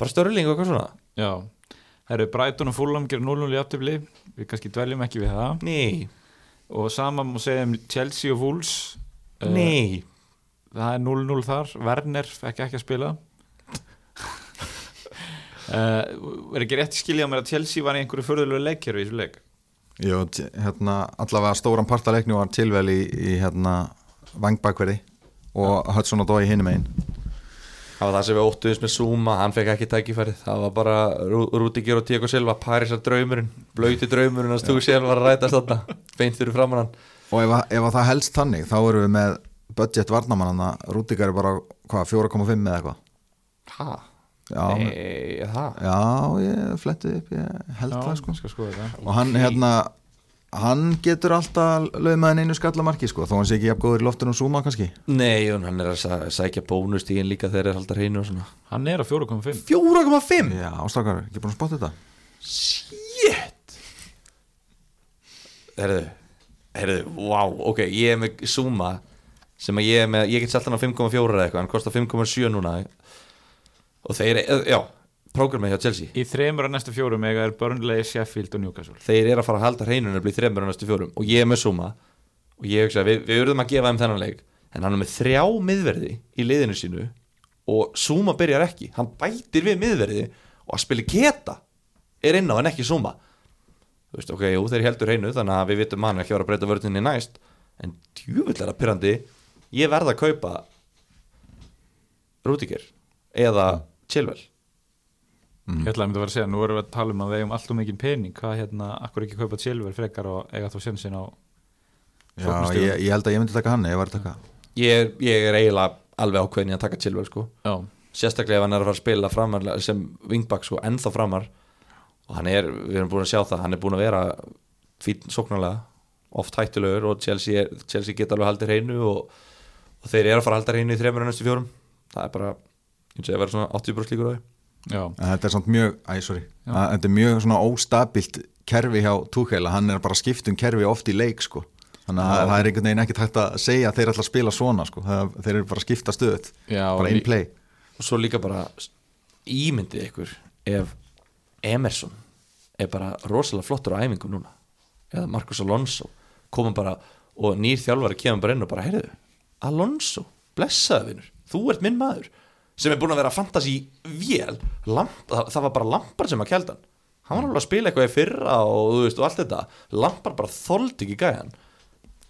Bara störling og eitthvað svona. Já, það eru Brighton og Fulham gerir 0-0 í afturfli Við kannski dveljum ekki við það. Nei, Og sama má segja um Chelsea og Wolves. Nei. Það er 0-0 þar, Werner fekk ekki að spila uh, Er ekki rétt skilja á mér að Chelsea var í einhverju förðulegu leikkerfi í þessu leik? Jú, hérna, allavega stóran partaleikni var tilvel í, í hérna, vangbakverði og Hudson og Dói hinum einn Það var það sem við óttuðum með Zuma, hann fekk ekki tækifærið. Það var bara Rú- Rúdiger og Diego Silva Parísar draumurinn, blöyti draumurinn að stúi sér var að rætast þarna beint fyrir framann hann. Og ef, ef að það helst þannig þá erum við með budget varnamanna Rúdíkar er bara, hvað, 4,5 eða eitthvað? Hæ? Já, Nei, það? Já, ég flettið upp ég held það sko. skoða það og hann hérna hann getur alltaf laumaðin einu skallamarki sko, þó hann sé ekki jafn góður í loftinu og Zuma kannski. Nei, hann er að sæ- sækja bónustíðin líka þegar þeir halda hreinu og svona. Hann er á 4,5 4,5 Já, ástrakar, ekki búin að spotta þetta. Shit! Herðu Herðu, wow, ok, ég er með Zuma sem að ég er með, ég get selt hann á 5,4 eða eitthvað, hann kostar 5,7 núna og þeir, eh, já prógramið hjá Chelsea, Í þremur af næstu fjórum eiga er Burnley, Sheffield og Newcastle. Þeir eru að fara að halda hreinu nefnilega í þremur á næstu fjórum. Og ég er með Zuma. Og ég hugsa, við, við urðum að gefa þeim þennan leik. En hann er með þrjá miðverði í liðinu sínu. Og Zuma byrjar ekki, hann bætir við miðverði. Og að spila geta er inn á en ekki Zuma. Þú veist, ok, jú, þeir heldur hreinu þannig að við vitum hann ekki að að breyta vörðinni næst. En djúvillega pyrrandi ég verð að kaupa Rúdiger eða Chilwell. Ég ætlaði að mynda að vera að segja, nú erum við að tala um að við eigum alltaf mikið pening. Hvað hérna, akkur ekki kaupa Silver frekar og eiga þá sjensin á Já, ég, ég held að ég myndi taka hann ég var að taka. Ég, ég er eiginlega alveg ákveðin í að taka Chilwell sko. Já, sérstaklega ef hann er að fara að spila framar sem wingback sko, ennþá framar. Og hann er, við erum búin að sjá það hann er búin að vera fín sóknarlega oft hættulegur og Chelsea, er, Chelsea geta alveg haldið hreinu og, og þeir eru að fara að halda hreinu í þreymur og næstu fjórum. Það er bara, ég segi að vera svona 80% líkur á því. Já, En þetta er samt mjög, æ, sorry. Að, Þetta er mjög svona óstabilt kerfi hjá Tuchel að hann er bara að skipta um kerfi oft í leik sko. Þannig að það er einhvern veginn ekkert hægt að segja að þeir ætla að spila svona sko. Það, Þeir eru bara að skipta stöðut Bara in play. og svo líka bara ímyndið ykkur ef Emerson er bara rosalega flottur á æfingum núna. Eða Marcus Alonso koma bara og nýr þjálfari kemur bara inn og bara heyrðu, Alonso, blessaði vinnur þú ert minn maður sem er búin að vera fantasy vél Lamp, það, var bara lampar sem að kælda hann. Hann var alveg að spila eitthvað í fyrra og, veist, og allt þetta, lampar bara þoldi ekki gæjan.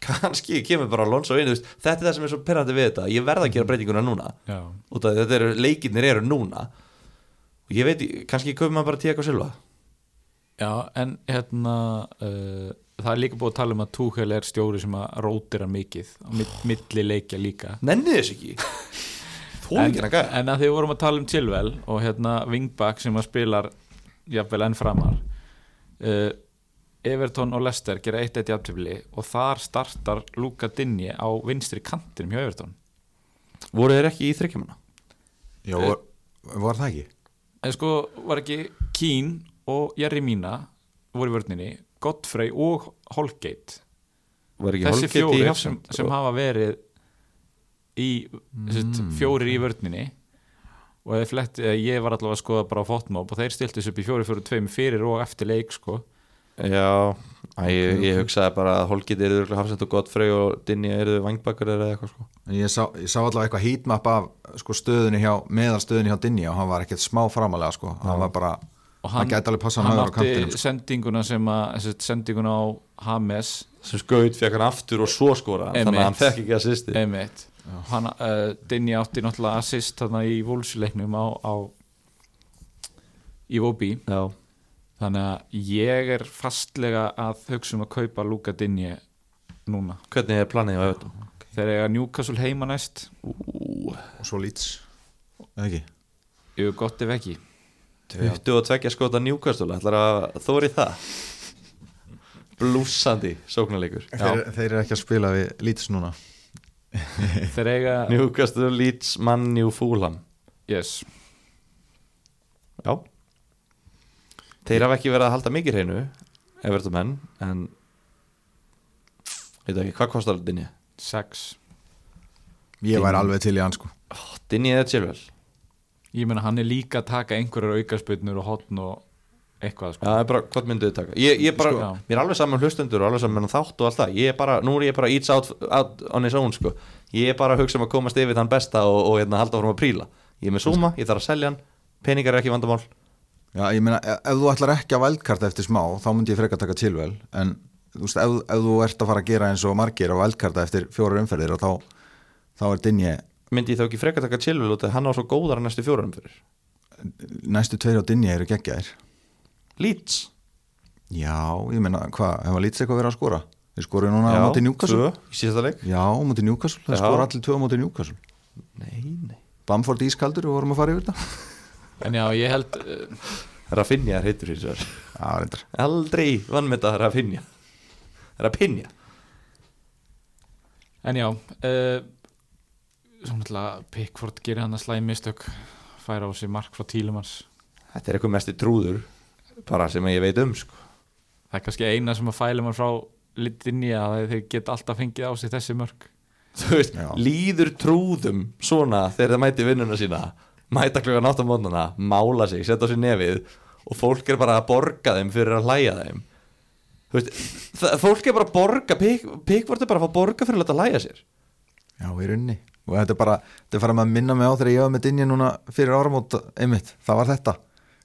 Kannski kemur bara Alonso inn, veist, þetta er það sem er svo perrandi við þetta, ég verða að gera breytinguna núna. Já, út af þetta eru, leikirnir eru núna. Og ég veit, kannski kaupir maður bara Tiago Silva. Já en hérna uh, Það er líka búið að tala um að Tuchel er stjóri sem að rótira mikið á mitt, milli leikja líka. Nenni þess ekki en, en að því við vorum að tala um Chilwell og hérna Wingback sem að spilar jafnvel enn framar uh, Everton og Leicester gera eitt eitt jafntöfli og þar startar Luka Dinni á vinstri kantinum hjá Everton. Voru þeir ekki í þryggjumanna? Já, var, var það ekki? en sko var ekki Keane og Jerry Mina voru í vörninni Godfrey og Holgate. Var ekki þessi Holgate í fjórir sem, sem hafa verið í mm. fjórir í vörninni. Og flett, ég var allavega að skoða bara á fótmóp og þeir stiltu þessu upp í fjóri fjóri tveim fyrir og eftir leik sko. Já, ég, ég hugsaði bara að Holgate eru Hafsend og Godfrey og Dinja eru vangbakar eða eitthvað sko. En Ég sá, ég sá allavega eitthvað heatmap af sko, stöðunni hjá, meðal stöðunni hjá Dinni og hann var ekkert smá framalega sko. Hann var bara, og hann, gæti alveg passa hann hann átti kantinum sko. sendinguna sem að sendinguna á Hames. Sem skaut fekk hann aftur og svo skora þannig að hann fekk ekki assisti einmitt hann, uh, Dinni átti náttúrulega assist þarna í vúlsleiknum á, á í Vobi þannig að ég er fastlega að hugsa um að kaupa Luka Dinni núna. Hvernig er planið á Everton? Þegar ég að Newcastle heima næst. Ú, og svo Leeds. Eða ekki? ég er gott ef ekki. 22 skota Newcastle. Ætlar að þóri það? Blúsandi sóknarleikur. Þeir, þeir eru ekki að spila við Leeds núna þegar eiga Newcastle, Leeds, Man, New, Fulham. Yes. Já. Þeir hafa ekki verið að halda mikið hreinu Everton menn En Veit ekki, hvað kostar Dinni? 6 Ég væri alveg til í hann sko. Dinni eða Chilwell. Ég meina hann er líka að taka einhverjar aukarspilnur og hotn og eitthvað sko. er bara, hvað mynduðu taka? Ég, ég bara, Sko, mér er alveg saman hlustendur og alveg saman þátt og allt það. Ég er bara, nú er ég bara eats out, out on his own sko. Ég er bara að hugsa um að komast yfir þann besta og, og hérna, halda áfram að príla. Ég er með Suma, ég þarf að selja hann. Peningar er ekki vandamál. Já, ég meina, ef, ef þú ætlar ekki að vældkarta eftir smá þá myndi ég frekar taka Chilwell. En þú veist, ef, ef þú ert að fara að gera eins og margir að vældkarta eftir fjórar umferðir þá, þá er Dinje Myndi ég þá ekki frekar taka Chilwell út af hann á svo góðar næstu næstu tveir á Dinje eru geggjaðir Leeds. Já, ég meina, hvað, hefa Leeds eitthvað verið að skora? Þeir skoruðu núna á móti Newcastle. tvö í síðasta leik. Já, á móti Newcastle, þeir Já. skora allir tvö á móti Newcastle. Nei, nei. Bamford ískaldur, við vorum að fara yfir þetta. En já, ég held uh, Rafinha heitur Já, reyndar. Aldrei vann með þetta Rafinha. Rapinja En já uh, Svo náttúrulega Pickford gerir hann að slæði mistök. Færa á sig mark frá Tílemans Þetta er eitthvað mest í trúður bara sem ég veit um sko. Það er kannski eina sem að fæla mann frá litinni að þeir geta alltaf fengið á sig þessi mörg Þú veist, líður trúðum svona þegar það mæti vinnuna sína mæta klukkan átt á mótnana, mála sig setja á sig nefið og fólk er bara að borga þeim fyrir að hlæja þeim. Þú veist, það, fólk er bara að borga Pickford er bara að borga fyrir að hlæja sér. Já, í rauninni. Og þetta er bara, þetta er farið að minna mig á þegar ég var með Dinja núna fyrir áramót einmitt, það var þetta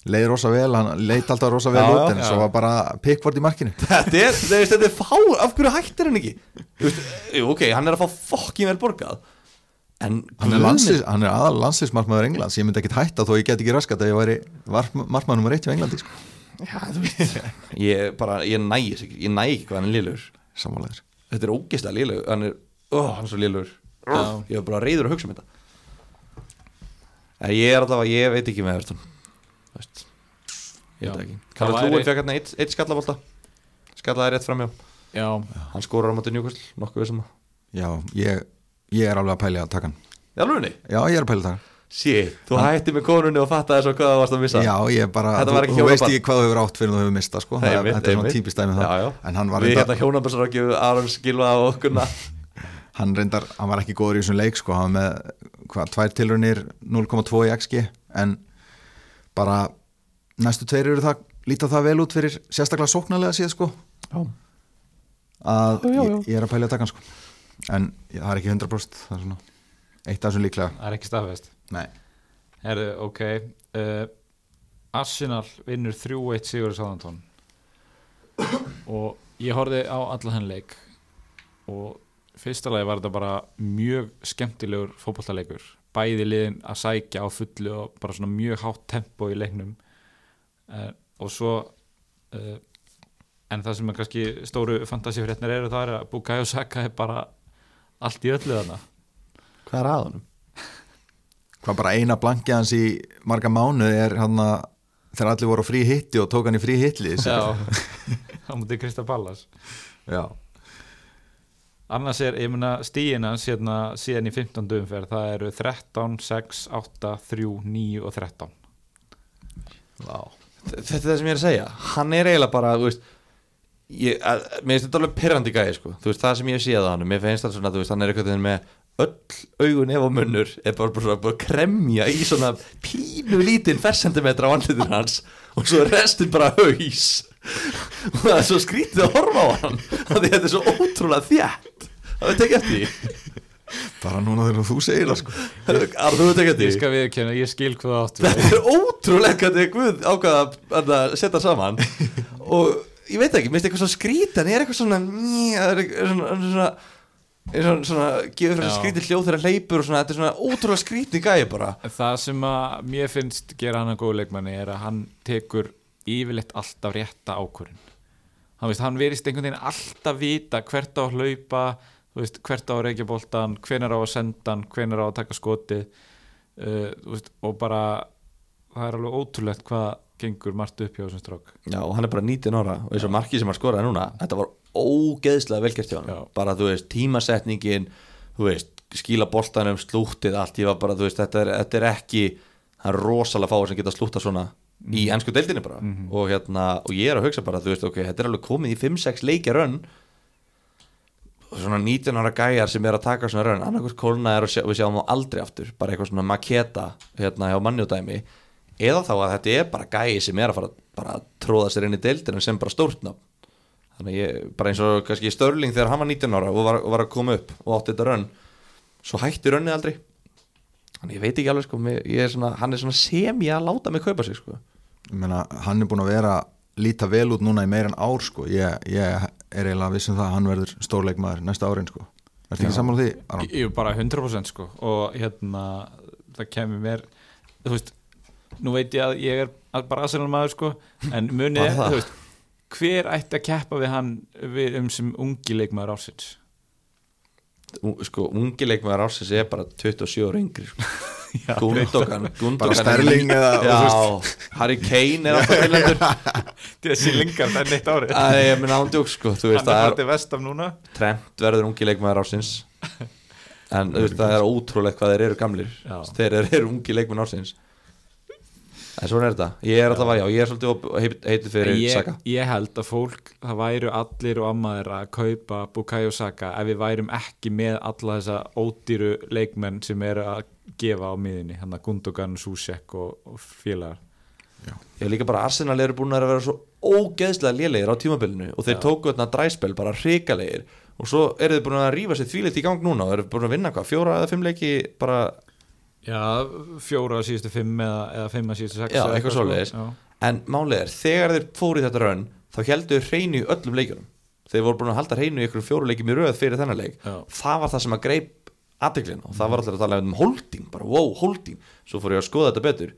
leið rosa vel, hann leit alltaf rosa vel Já, út en svo var bara pickford í markinu. Þetta er, þú veist, þetta er fá, af hverju hættir hann ekki? Þú veist, jú, ok, hann er að fá fokkin vel borgað En hann er, landsis, hann er aðal landsinsmarkmaður Englands ég myndi ekkit hætta þó ég get ekki raskat að ég væri markmaður nummer eitt hjá Englandi sko. Já, þú veist Ég bara, ég nægi sig ekki, ég nægi ekki hvað hann er liðlegur. Samanlegur Þetta er ógeðslega liðlegur, hann er, ó, hann er svo liðlegur. Já. Ég er bara reyður að hugsa um þetta. En ég er alltaf að, ég veit ekki með Evertón Væri- Lúin fekk hérna eitt, eitt skallabólta Skallaði rétt framjá Já, Hann skórar á móti njúkvæsl, nokkuð við sem það. Já, ég, ég er alveg að taka hann. Já, lúinni já, ég er að taka hann. Shit, þú hætti með konunni og fattaði svo hvað það varst að missa. Já, ég bara, þú, þú veist ekki hvað þú hefur átt fyrir þú hefur mista sko. Nei, það, einmitt, þetta er svona típist dæmi um það. Já, já. en hann var Við hérna hjónabærsarökju Arons Gilva og okkurna hann reyndar hann var ekki góður í þessum leik sko. hann var með, hvað, tvær tilraunir 0,2 í XG en bara næstu tveir eru það líta það vel út fyrir sérstaklega sóknarlega síðan sko. Já, að Já, já. Ég, ég er að pæli að taka hann sko. En ég, það er ekki 100% það er svona eitt af þessum líklega. Það er ekki staðfest. Nei. Herðu, ok uh, Arsenal vinnur 3-1 Sigur Sáðantón og ég horfði á alla henn leik og fyrsta lagi var þetta bara mjög skemmtilegur fótballtaleikur bæði liðin að sækja á fullu og bara svona mjög hátt tempo í leiknum. Uh, og svo uh, en það sem er kannski stóru fantasífrétnir eru það er að Bukayo Saka er bara allt í öllu þarna. Hvað er að honum? hvað bara eina blanki hans í marga mánu er hann að þegar allir voru frí hitti og tók hann í frí hitli Já, á mútið Krista Pallas já. Annars er, ég meina stíina hérna, síðan í 15. umferð það eru 13, 6, 8, 3 9 og 13 Já. Þetta er það sem ég er að segja Hann er eiginlega bara, þú veist ég, að, Mér finnst þetta alveg pirrandi gæði sko. Þú veist, það sem ég séð á hann Mér finnst þetta svona, veist, hann er eitthvað með öll augun ef og munnur er bara, bara, bara, að kremja í svona pínu lítinn fersentimetra á andlitin hans og svo restin bara haus og það er svo skrítið að horfa á hann af því þetta er svo ótrúlega þjætt Það veit ekki eftir því? Bara núna þegar þú segir það sko. Arður, þú veit ekki eftir ég skal viðkjöna, ég skil hvað áttu Þetta er ótrúlega hvernig Guð ákvaða að að setja saman. Og ég veit ekki, minnst eitthvað svo skrítan er eitthvað svona það er eitthvað svona, svona, er svona, svona gefur Já. skrítið hljóð þegar hann hleypur og svona, þetta er svona ótrúlega skrítið gæði bara. Það sem að mér finnst gera hann að góða leikmanni er að hann tekur yfirleitt alltaf rétta ákvörðin hann, hann verist einhvern veginn alltaf vita hvert á að hlaupa veist, hvert á að reykja boltan hvenar á að senda hann, hvenar á að taka skoti uh, veist, og bara það er alveg ótrúlegt hvað gengur margt upp hjá þessum strók Já, og hann er bara 19 ára og eins og markið sem hann skoraði núna þetta var ógeðslega velgert hjá hann Já. bara, þú veist, tímasetningin þú veist, skíla boltanum, slúttið allt, ég var bara, þú veist, þetta er, þetta er ekki það er rosalega fáið sem geta slútta svona í ennsku deildinni bara. Og hérna, og ég er að hugsa bara, þú veist, ok, þetta er alveg komið í 5-6 leikja rönn. Og svona 19 ára gæjar sem er að taka svona rönn, annarkvært kólna er og við sjáum þá aldrei aftur, bara eitthvað svona maketa hérna hjá mannjóðdæmi eða þá að þetta er bara gæi sem er að fara bara að tróða sér inn í deildina sem bara stórtnafn þannig ég, bara eins og kannski Störling þegar hann var 19 ára og var, og var að koma upp og átti þetta rönn. Svo hætti rönnið aldrei þannig ég veit ekki alveg sko er svona, hann er svona sem ég að láta mig kaupa sig sko. Ég meina, hann er búin að vera líta vel út núna í meir en ár sko. Ég, ég er eiginlega vissum það að hann verður stórleikmaður næsta árin sko. Ertu ekki saman á því? Ég er bara 100% sko. Og hérna það kemur mér þú veist, nú veit ég að ég er að- bara aðsennal maður sko. En munið, þú veist hver ætti að keppa við hann við, um sem ungi leikmaður ársins sko, ungi leikmaður ársins er bara 27 ára yngri sko. Gundogan, Bara Sterling eða, Harry Kane er alltaf tilhendur Þessi lingar það er neitt árið. Æ, ég minna ándjók sko veist, er það er Trent verður ungi leikmaður ársins. En það er ótrúlegt hvað þeir eru gamlir. Þeir eru, eru ungi leikmaður ársins En svona er þetta. Ég er alltaf að, já, ég er svolítið heitið fyrir ég, Saka. ég held að fólk það væru allir og ammaðir að kaupa Bukayo Saka ef við værum ekki með alla þessa ódýru leikmenn sem eru að gefa á miðinni hann að Gundogan, Susek og, og félagar. Ég er líka bara Arsenal eru búin að vera svo ógeðslega lélegir á tímabilinu og þeir tóku þarna dræspel bara hrikalegir og svo eru þeir búin að rífa sér þvílitt í gang núna og eru búin að vinna hvað, fjóra eða fimm leiki bara, Já, fjóra síðustu fimm eða, eða fimm að síðustu sex Já, eitthvað sko. svoleiðis. En málið er, þegar þeir fóru í þetta raun þá heldur þeir hreinu í öllum leikjunum þeir voru búin að halda hreinu í ykkur fjóru leikjum í röð fyrir þennan leik, Já. það var það sem að greip aðteklin og það var allir að tala um holding bara wow, holding, svo fór ég að skoða þetta betur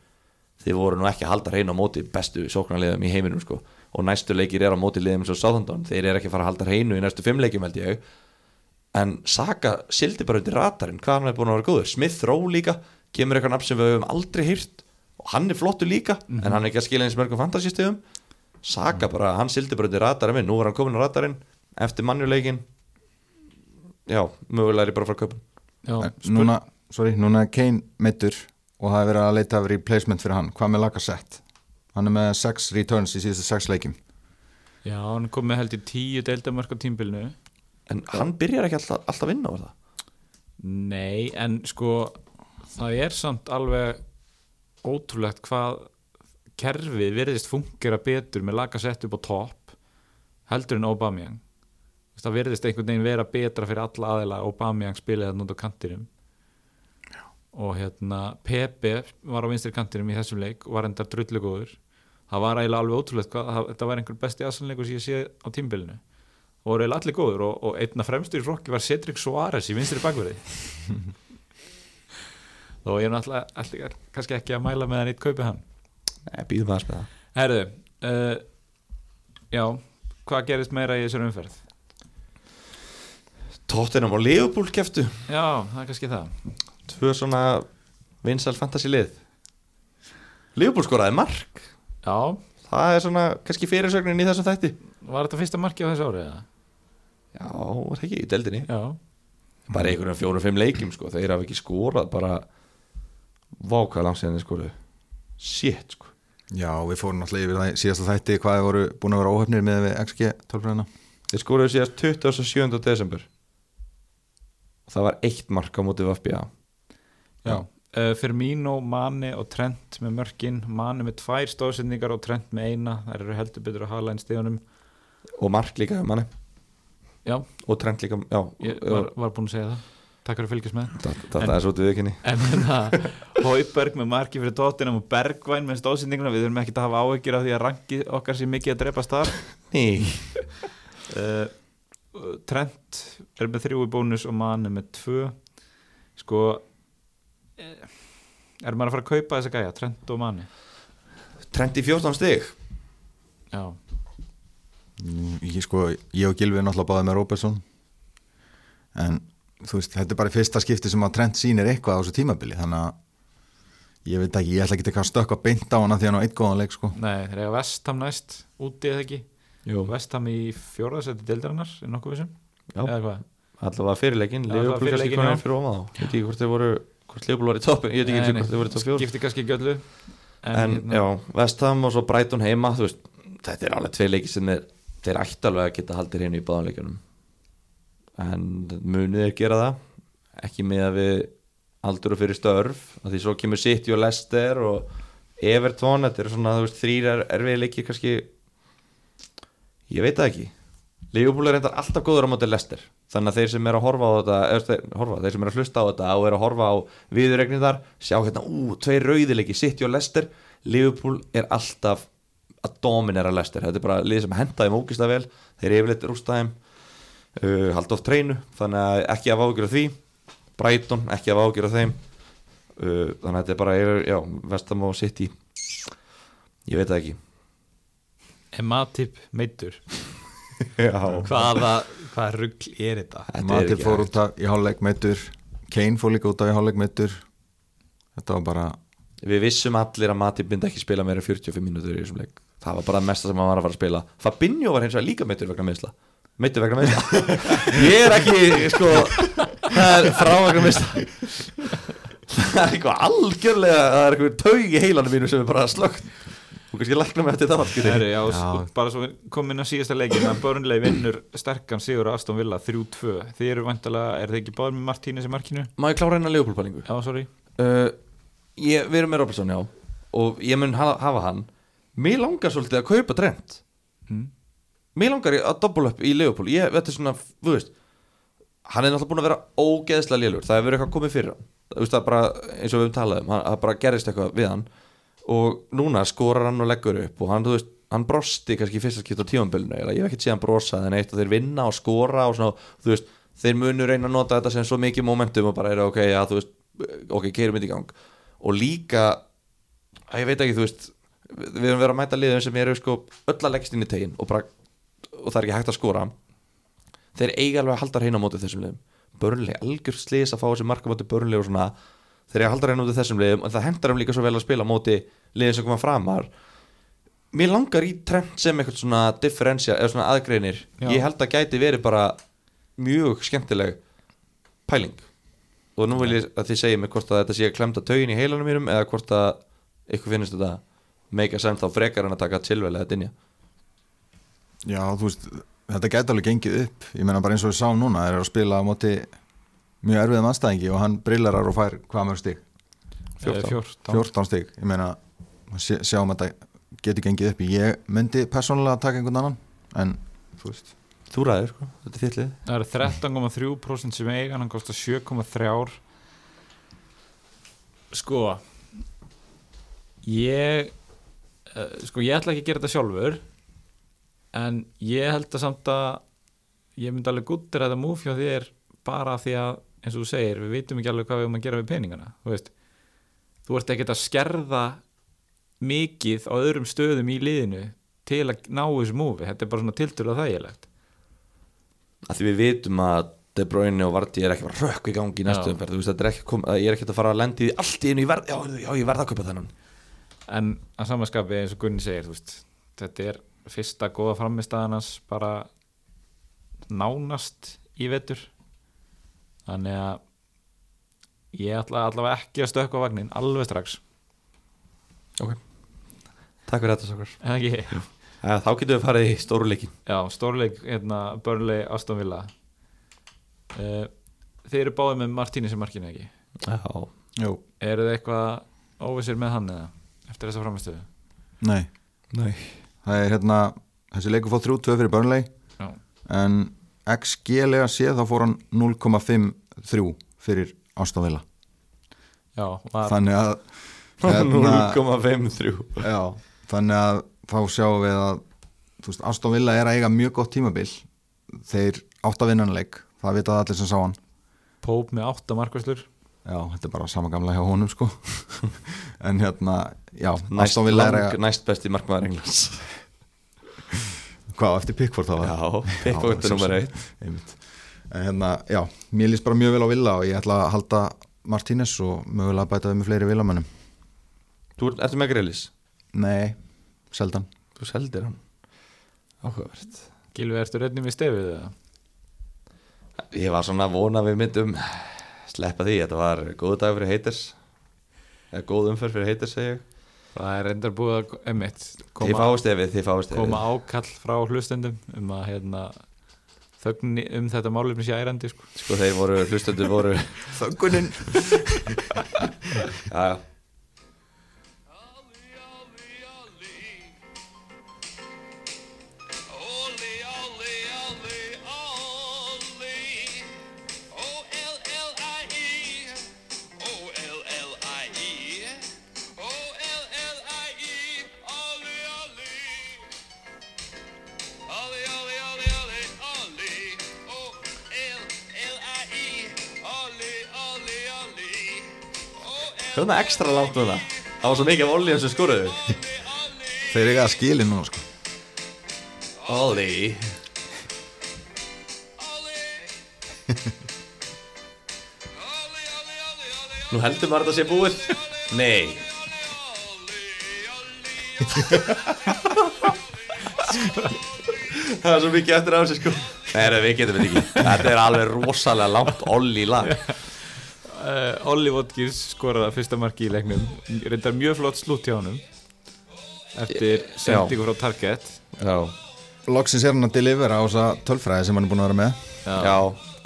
þeir voru nú ekki að halda hreinu á móti bestu sóknarliðum í heiminum sko. og næstu leikir er á móti liðum svo Southampton, þeir eru ekki að fara að halda hreinu í næstu fimm leikjum held ég en Saka sildi bara undir ratarinn hvað hann er búin að vera góður, Smith Rowe líka kemur eitthvað nafn sem við höfum aldrei hýrt og hann er flottur líka en hann er ekki að skila eins mörgum fantasístöðum Saka bara, hann sildi bara undir ratarinn minn nú er hann komin á ratarinn eftir mannjuleikin já, mögulega er ég bara að fara að hann. Já, núna, sorry, núna er Kane meittur og það er verið að leita af replacement fyrir hann. Hvað með Lacazette? Hann er með 6 returns í síðustu 6 leikim já, hann kom með held í tíu deildamörk á tímbilinu en hann byrjar ekki alltaf, alltaf vinna á það? Nei, en sko það er samt alveg ótrúlegt hvað kerfið virðist fungera betur með laga sett upp á topp heldur en Aubameyang. Það virðist einhvern veginn vera betra fyrir alla aðeila að Aubameyang spilaði það núnt á kantinum. Já. og hérna Pepe var á vinstri kantinum í þessum leik og var endar drullu góður. Það var eiginlega alveg ótrúlegt hvað, það, þetta var einhver besti aðsannleikur sem ég sé á tímbilinu og voru eiginlega allir góður og, og einna fremstur í rokki var Cedric Suárez í vinstri bakverði þó ég er náttúrulega kannski ekki að mæla með hann eitt kaupið hann. Nei, býðum aðeins með það. Herðu uh, Já, hvað gerist meira í þessar umferð? Tottenham og Liverpool keftu Já, það er kannski það. Tvö svona vinsæl fantasy lið. Liverpool skoraði mark. Já, það er svona kannski fyrirsögnin í þessum þætti. Var þetta fyrsta marki á þessu árið? já, það ekki? Í deldinni Já, bara einhverjum fjórum-fimm leikjum sko. Þeir hafa ekki skorað bara váka langt síðan þeir skoruðu. Shit sko. Já, við fórum náttúrulega yfir það í síðasta þætti hvað voru búin að vera óhefnir með við XG tölfræðina. Þeir skoruðu síðast 27. desember. Og það var eitt mark á móti Vafbja já. Uh, Firmino, Mane og Trent með mörkin Mane með tvær stóðsendingar og Trent með eina. Þær eru heldur betur að hala einn stíðunum og mark líka manni Já, og Trent líka, já. Ég var, var búin að segja það Takk fyrir að fylgjast með. Það er svo til viðkynni En hérna, Hóiberg með marki fyrir Tottenham og Bergvæn með stóðsendinguna. Við þurfum ekki að hafa áhyggjur af því að rangi okkar sé mikið að drepast þar. Ný uh, Trent er með þrjú í bónus og Mane með tvö. Sko eh, er maður að fara að kaupa þessa gæja Trent og Mane? Trent í 14 stig. Já, ég, sko, ég og Gilvi er náttúrulega báðið með Robertson. En þú veist, þetta er bara fyrsta skipti sem að Trent sýnir eitthvað á þessu tímabili þannig að ég veit ekki, ég ætla ekki að stökka beint á hana því hann á eitt góðan leik sko. nei, þeir eiga Vestham næst úti eða ekki? Jú. Vestham í fjóraðsætti deildarinnar er nokkuð vissum? Já. eða hvað? Allavega fyrirleikin, Liverpool kannski konar fyrir ofan þá. Ég veit ekki hvort þeir voru hvort Liverpool var í toppin, ég veit ekki hvort þeir voru í topp fjór skipti kannski ekki öllu en hérna- já, Vestham og svo Brighton heima þú veist, þetta er alveg tvei leiki sem þeir, þeir ætti alveg að geta haldið hérna í báðanleikunum en munið er gera það. Ekki með að við aldur og fyrir störf að því svo kemur City og Leicester og Everton, þetta eru svona veist, þrýr er, erfið leiki kannski. Ég veit það ekki. Liverpool er reyndar alltaf góður á móti Leicester. Þannig að þeir sem er að horfa á þetta þeir, horfa, þeir sem er að hlusta á þetta og er að horfa á viðurregnindar, sjá hérna ú, tvei rauðileiki, City og Leicester. Liverpool er alltaf að dominera Leicester, þetta er bara lið sem henda þeim ógist vel, þeir eru yfirleitt rústa þeim uh, halda oft treinu þannig að ekki að ágjur því. Brighton, ekki að ágjur þeim. Uh, þannig að þetta er bara já, Vestam og City. Ég veit það ekki. Er Matip meittur já, hvaða, hvaða rugl er þetta? Þetta Matip ekki fór út af í hálfleik meittur Kane fór líka út af í hálfleik meittur þetta var bara Við vissum allir að Matip myndi ekki spila meira en 45 mínútur í þessum leik. Það var bara mesta sem hann var að fara að spila. Fabinho var hins vegar líka meittur vegna meðsla Meittur vegna meðsla Ég er ekki, sko Það er frá vegna meðsla Það er eitthvað algjörlega Það er eitthvað taug í heilanum mínu sem er bara slögt Þú kannski lækna mig eftir það. Heri, já, Já. já. bara svo inn á síðasta leikin að Burnley vinnur sterkan sigur á Aston Villa 3-2 þið eru vantalega, er þið ekki báður með Martínez í markinu? Má ég klára eina leifupólpælingu? Já, sorry uh, ég, Við erum með Robertson, já Og ég mun hafa, hafa hann Mér langar svolítið að kaupa Trent mm. Mér langar í- að double up í Leopold Ég, þetta er svona, þú veist Hann er náttúrulega búin að vera ógeðslega lélur. Það hefur verið eitthvað komið fyrir hann. Það veist, það er bara, eins og við höfum talað um Það bara gerist eitthvað við hann. Og núna skorar hann og leggur upp Og hann, þú veist, hann brosti kannski í fyrsta skipt á tímambilinu Ég hef ekkert séð hann brosa En eitt og þeir vinna og skora og svona, Þú veist, þeir munu reyna að nota þetta sem svo mikið momentum Og bara er ok, já, þú veist Ok, keirum þetta í gang. Og líka, að ég veit ekki, þú veist Við erum verið að mæta liðum sem eru sko öll að leggst inn í tegin og, bara, og það er ekki hægt að skora þeir eiga alveg að halda hreina á móti þessum liðum. Börnlega, algjör slis að fá þessi marka móti börnlega og svona þeir eiga að halda hreina á móti þessum liðum en það hendar þeim líka svo vel að spila á móti liðin sem koma framar. Mér langar í trend sem eitthvað svona differensja eða svona aðgreinir. Já. ég held að gæti verið bara mjög skemmtileg pæling. Og nú vil ég að þið segja mig hvort að þetta sé að klemta taugin í heilanum mínum eða hvort að ykkur finnst þetta make a sense þá frekar en að taka tilvel Já, þú veist, þetta gæti alveg gengið upp. Ég meina bara eins og við sáum núna þeir eru að spila á móti mjög erfiðum anstæðingi og hann brillarar og fær hvað mörg stig? 14. 14. 14 stig, ég meina sé, sjáum að þetta geti gengið upp. Ég myndi persónulega að taka einhvern annan en þú veist. Þú ræður, sko, þetta er þittlið Það eru 13,3% sem eiga hann kostar 7,3 Sko Ég uh, Sko ég ætla ekki að gera þetta sjálfur En ég held að samt að Ég myndi alveg guttir þetta múf hjá þér Bara því að eins og þú segir, við vitum ekki alveg hvað við erum að gera við peningana Þú veist. Þú ert ekkert að skerða mikið á öðrum stöðum í liðinu til að ná þessu múfi þetta er bara svona tiltölulega þægilegt. Að Því við vitum að De Bruyne og Varti er ekki bara rökk í gangi í næstu umferð. Þú veist, þetta er ekki kom, ég er ekki að fara að lendi allt í einu í verð Já, já, ég verð að kaupa þennan. En að samanskapi eins og Gunni segir þú veist, þetta er fyrsta góða framistæðanans bara nánast í vetur. Þannig að ég ætla allavega ekki að stökka á vagnin alveg strax. Takk fyrir þetta, sákar eða ekki, Þá getum við farið í stóruleikin já, stórleik hérna, Burnley, Aston Villa. Uh, þeir eru báðið með Martíni sem markinu ekki? Já, Jú, eru þið eitthvað óvissir með hann eða? Eftir þessa framistöðu nei, nei það er hérna þessi leikur fór 3-2 fyrir Burnley já, en XG-lega séð þá fór hann 0,53 fyrir Aston Villa. Já var, þannig að hérna, 0,53 já, þannig að þá sjáum við að Villa er að eiga mjög gott tímabil. Þeir átt að vinna hann leik það vita allir sem sá hann. Póp með átta markvæslur já, þetta er bara sama gamla hjá honum sko. En hérna, já, Næst, lang, næst besti markmaður Englands. Hvað, eftir Pickford þá var það? Já, Pickford er nummer eitt. En hérna, já, mér líst bara mjög vel á Villa og ég ætla að halda Martínez og mögulega bæta við með fleiri villamönnum. Þú ert- ertu með Grelis? nei, seldan. Þú seldir hann. Áhugavert. Gilvi, ertu reyndin við stefið eða? Ég var svona að vona við myndum sleppa því, þetta var góð dag fyrir haters. Eða góð umferð fyrir haters segi ég. Það er reyndar búið að emitt, koma, fáist efið, þið fáist efið koma ákall frá hlustendum um að hérna, þögn um þetta málefni sé ærandi sko. Sko þeir voru, hlustendur voru þöggunin. Já, já Hvað er ekstra langt núna? Það? Var svo mikið af olíum sem skoruðu þeir eiga að skili núna sko. Olí Nú heldur maður þetta sé búið. Nei. Það er svo mikið eftir á þessu sko. Nei, við getum þetta ekki. Þetta er alveg rosalega langt olli lag uh, Olli Watkins skoraði fyrsta marki í leiknum. Reyndar mjög flott slútt hjá honum eftir sendingu frá Target. Já, Loksins er hann að delivera á þessa tölfræði sem hann er búin að vera með. Já,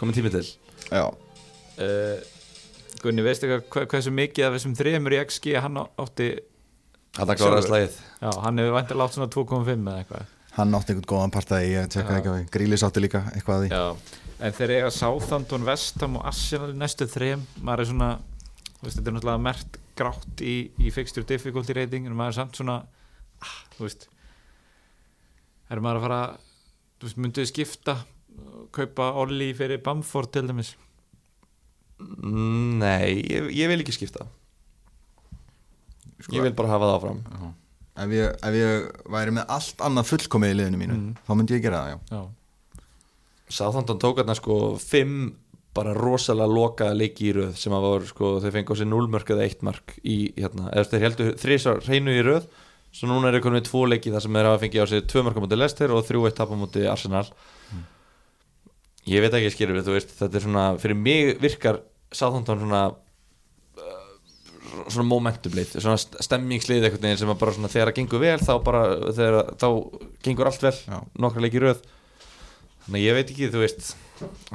komið tími til. Já, uh, Gunni, veistu eitthvað hva, hversu mikið af þessum þremur í XG hann átti Þetta kláraði Sjálfur. slagið. Já, hann hefur vantilega átt svona 2,5 eða eitthvað hann átti einhvern góðan partaði, ég tjekkaði ekki á því. Grílis átti líka eitthvað að því. Já, en þeir eiga Southampton, Vestham og Arsenal í næstu þrem. Maður er svona, þú veist, þetta er náttúrulega mert grátt í, í fixture difficulty rating en maður er samt svona ah, þú veist er maður að fara þú veist, mynduðu skipta kaupa Olli fyrir Bamford til dæmis? Mm, Nei, ég, ég vil ekki skipta. Ég vil bara hafa það áfram ef ég, ef ég væri með allt annað fullkomið í liðinu mínu þá myndi ég gera það, já. Já, Southampton tók hérna sko fimm bara rosalega lokaða leiki í röð sem að var sko, þeir fengi á sig 0 mörk eða 1 mark í hérna, eða þeir heldur þrísar hreinu í röð. Svo núna er þeir konum við tvo leiki þar sem þeir hafa fengið á sig 2 mörk á móti Leicester og 3-1 tap á móti Arsenal. Ég veit ekki þú veist þetta er svona, fyrir mig virkar Southampton svona svona momentum lið, svona st- stemmingslið einhvern veginn sem að bara svona þegar það gengur vel þá bara, þegar, þá gengur allt vel Já. nokkra leiki í röð. Þannig að ég veit ekki, þú veist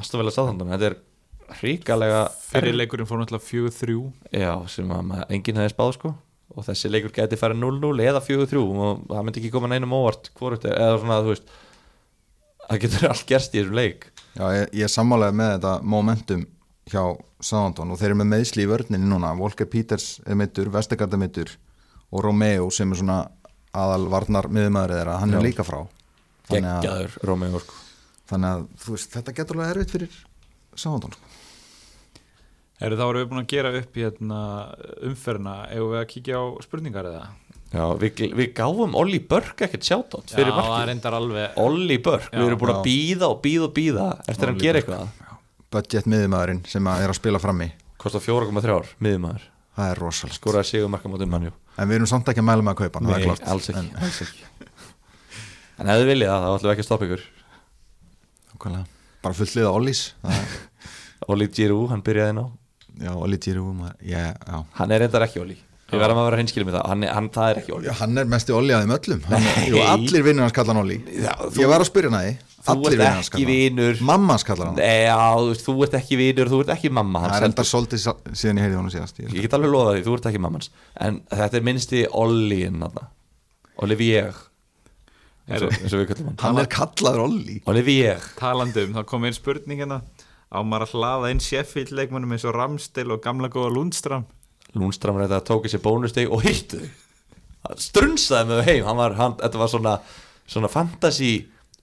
aðstofa vel að Southampton, þetta er ríkalega fyrir leikurinn fór náttúrulega 4-3 já, sem að enginn hefði spáð sko. Og þessi leikur geti farið 0-0 eða 4-3 og það myndi ekki koma neinum óvart hvort er, eða svona, þú veist það getur allt gerst í þessum leik. Já, ég, ég sammálaði með þetta momentum hjá Southampton og þeir eru með meðsli í vörninni núna. Volker Peters er mittur, Vestegard er mittur og Romeo sem er svona aðal varnar miðumæður þeirra, hann Já. er líka frá. Þannig að, geggjaður Rómeo sko. Þannig að þú veist, þetta getur alveg erfitt fyrir sko. Eru þá erum við búin að gera upp hérna, umferna ef við að kíkja á spurningar eða? já, við, við gáfum Olli Börk ekkert sjátátt fyrir markið. Olli Börk, við erum búin að býða og býða og býða eftir að hann gera eitthvað budget miðumæðurinn sem að er að spila frammi kostar 4,3 ár, miðumæður það er rosalegt. Skoraði sigur marka mútið mannjú en við erum samt ekki að mæla með að kaupa Nei, alls ekki, en, alls ekki. En ef þið viljið það, þá ætlum við ekki að stoppa ykkur. Nákvæmlega. bara fullt liða Ollís Olli Giroux, hann byrjaði ná. Já, Olli Giroux. Hann er reyndar ekki Olli. Við verðum að vera hinskilið með það, hann, hann, það er ekki Olli. Hann er mesti Olli að þeim öllum. Hann, jú, allir vinnur hans kallar hann Olli. Ég var að spyrja hann að því Þú ert ekki kallar hann. vinur. Mamma hans kallar hann. Nei, já, þú veist, þú ert ekki vinur, þú ert ekki mamma hans það er endar svolítið síðan ég heyrði honum síðast ég, Ég get alveg lofa því, þú ert ekki mamma hans. En þetta er minnsti Olli Olivier eins og, eins og við kallum hann. Hann er kallaður Olli. Olivier talandi um, þá kom einn spurningina á maður að hlaða inn Sheffield leikmannum eins og Ramstil og gamla góða Lundstram Lúnstram þetta tók í sér bónusteg og hittu strunsaði með heim. Hann var, hann, þetta var svona, svona fantasy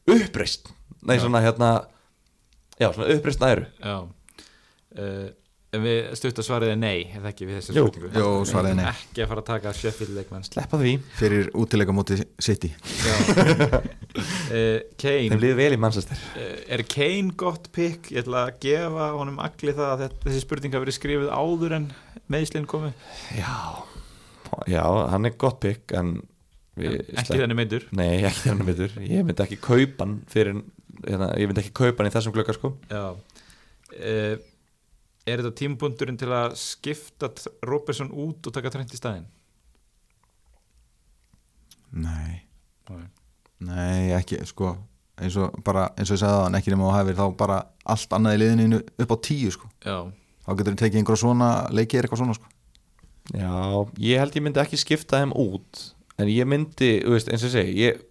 uppreist nei svona hérna já svona uppreist næru já. Uh, en við stutt að svariði nei er það ekki við þessu spurningu? ekki að fara að taka Sheffield leikmann sleppa því, fyrir útileika móti City. Já. uh, Kane. Þeim liði vel í Manchester. Uh, er Kane gott pick? Ég ætla að gefa honum allir það að þetta- þessi spurning hafi verið skrifið áður en meðslinn komi já, já hann er gott pick en ekki þenni meitur nei ekki þennan veitur ég myndi ekki kaupa hann fyrir hérna, ég myndi ekki kaupa hann í þessum glöggar sko. Já. Uh, Er þetta tímabundurinn til að skipta Robertson út og taka trend í staðinn? nei, Nei. nei ekki sko eins og bara eins og ég sagði það ekki nema á hefur þá bara allt annað í liðinu upp á tíu sko. Já, þá getur þið tekið einhver svona leikið er eitthvað svona sko. Já, ég held ég myndi ekki skipta þeim út en ég myndi, veist, eins og ég segi ég,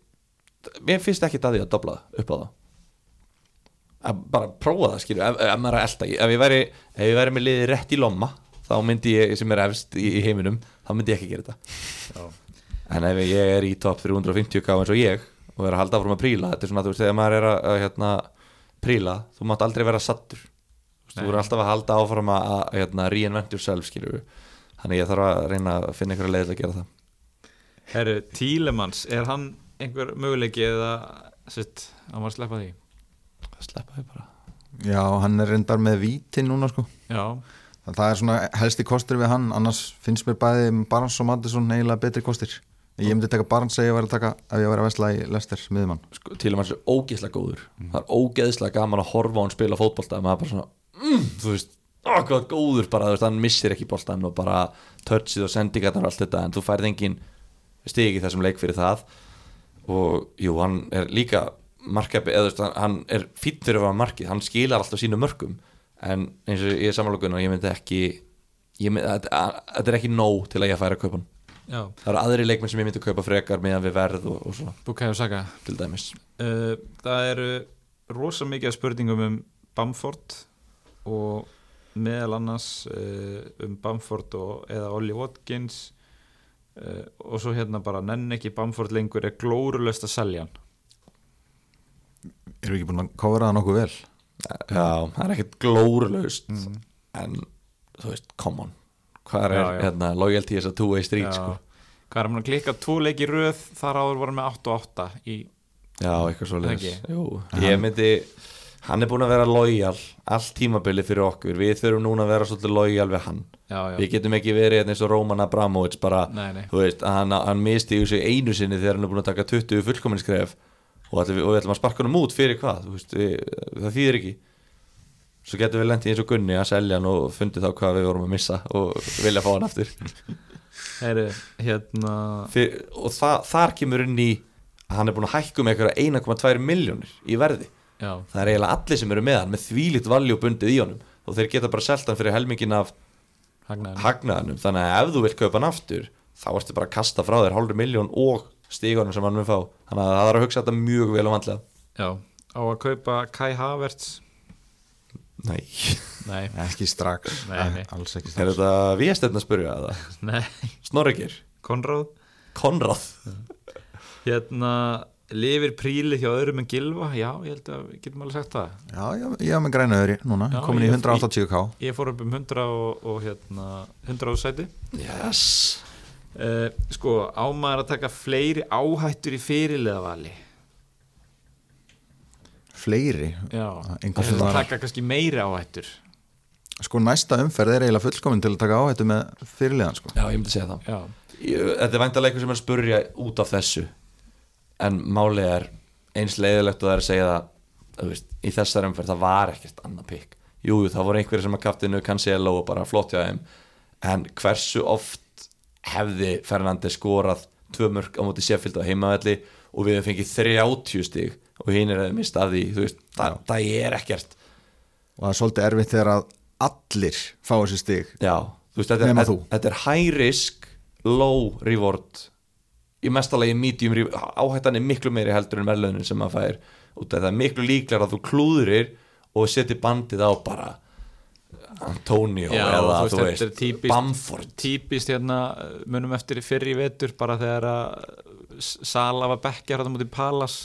mér finnst ekki að því að dobla upp á það. Að bara prófa það, skilju, ef, ef maður er að elta. Ef ég væri, ef ég væri með liði rétt í lomma þá myndi ég, sem er efst í, í heiminum þá myndi ég ekki gera þetta. Já, en ef ég er í top 350 ká eins og ég og er að halda áfram að príla þetta er svona, þú veist, þegar maður er að, að hérna, príla, þú mátt aldrei vera sattur veist, þú Nei. verður alltaf að halda áfram að, að hérna, reinvent yourself, skilju þannig ég þarf að reyna að finna einhverja leið að gera það Herru, Tílemans, er hann einhver möguleiki eða sitt, hann var að sleppa því? það sleppa þau bara. Já, hann er reyndar með víti núna sko. Já, það er svona helsti kostur við hann annars finnst mér bæði Barnes og Madison eiginlega betri kostir. Ég myndi taka Barnes ef ég væri að taka ef ég væri að vesla í Lester miðumann sko, maður er ógeðslega góður. Það er ógeðslega gaman að horfa á hann spila fótbolta maður er bara svona, mm, þú veist hvað góður bara, þú veist, hann missir ekki boltan og bara touchið og sendingarnar og allt þetta en þú færð engin stig í þessum leik fyrir það. Og jú, hann er líka markabi, eða þú veist, hann- er fýtt fyrir að vera markið, hann skilar alltaf sínu mörgum en eins og ég er samanlókun og ég myndi ekki ég myndi, þetta er ekki nóg til að ég færa að kaupa hann. Já, það eru aðri leikmenn sem ég myndi kaupa frekar meðan við verð og, og svona, Bukayo Saka. Til dæmis. Uh, Það eru rosa mikið af spurningum um Bamford og meðal annars uh, um Bamford og, eða Ollie Watkins uh, og svo hérna bara nenn ekki Bamford lengur er glórulöst að selja hann Erum við ekki búin að kóra það nokkuð vel? Já, það er ekkert glórulaust en þú veist, come on hvað er Já, já. hérna loyalty is a two-way street Já. sko. Hvað er hann að klikka tvo leiki í röð þar áður voru með 8 og 8 í, Já, eitthvað svo leiðis ég myndi hann er búin að vera loyal allt tímabili fyrir okkur. Við þurfum núna að vera svolítið loyal við hann. Já, já, við getum ekki verið hérna eins og Roman Abramovits bara, Nei, nei. þú veist, hann, hann misti í sig einu sinni þegar hann er búin að taka 20 fullkominskref og, og við ætlum að sparka hann út fyrir hvað þú veist, við, það þýðir ekki. Svo getum við lendið eins og Gunni að selja hann og fundið þá hvað við vorum að missa og vilja fá hann aftur. Heyri, hérna Fyr, og það, þar kemur inn í hann er búin að hækka um eitthvað 1,2 miljónir í verði Já, það er eiginlega allir sem eru með hann með þvílíkt valjú bundið í honum. Og þeir geta bara selt hann fyrir helmingin af hagnaðanum þannig að ef þú vilt kaupa hann aftur þá ertu bara að kasta frá þér hálfur miljón og stígunum sem hann mun fá. Þannig að það er að hugsa þetta mjög vel og vandlega Já, á að kaupa Kai Havertz? Nei, Nei, Ekki strax, Nei, nei. alls ekki er strax. þetta viðstefn að spurja eða? nei, Snorrikir, Konráð? Konrad Hérna, lifir príli hjá öðrum en Gilva Já, ég held að við getum alveg sagt það. Já, já, ég haf með græna öðri núna, Já, komin í ég- 180k Ég fór upp um 100 og, og hérna 100 sæti. Yes. Uh, Sko, ámaður að taka fleiri áhættur í fyrirleðavali Fleiri? Já, Einhvern það veginn var- taka kannski meiri áhættur. Sko næsta umferð er eiginlega fullkomin til að taka áhættu með fyrirliðan sko. Já, ég myndi segja það. Já, Ég- Þetta er væntalega eitthvað sem er að spurja út af þessu en málið er eins leiðilegt og það er að segja það veist, í þessar umferð, það var ekkert annað pikk Jú, það voru einhverjir sem að kaftinu Cancelo og bara flott hjá þeim. En hversu oft hefði Fernandes skorað tvö mörg á móti Sheffield á heimavelli og við hefum fengið 30 stig og hinn er að mista því veist, það, það er ekkert. Og það er svolítið erfitt þegar að allir fá þessi stig. Já, þú veist, þetta er, þetta er high risk low reward í mestalagi medium reward áhættan er miklu meiri heldur en verðlaunin sem maður fær út af það er miklu líklar að þú klúðurir og seti bandið á bara Antonio Já, eða þú veist, veist, típist- Bamford. típist hérna munum eftir fyrr í vetur bara þegar að Sala var bekkjar á mútið Palas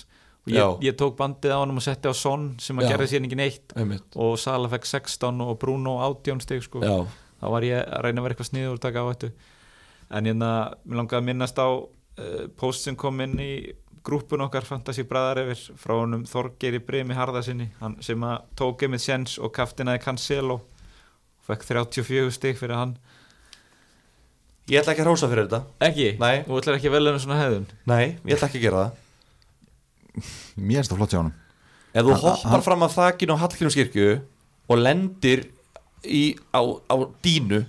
og ég, ég tók bandið á hann og setti á Son sem að gerði sér ekki neitt Einmitt. og Sala fekk 16 og Bruno 18 stig sko. Já, þá var ég að reyna að vera eitthvað sniður og taka á þetta en hérna, mér langaði að minnast á post sem kom inn í grúppun okkar Fantasí Bræðar yfir frá honum Þorgeiri Brimi Harðarsinni hann sem að tók einmitt séns og kaftinaði Cancelo fekk 34 stig fyrir hann. Ég ætla ekki að rósa fyrir þetta. Ekki? Nei. og ætlar ekki að velja um svona hefðun Nei, ég ætla ekki að gera það. Mér finnst það flott hjá honum. Ef þú hoppar hann- fram að þakinu á Hallgrímskirkju og lendir í, á, á dínu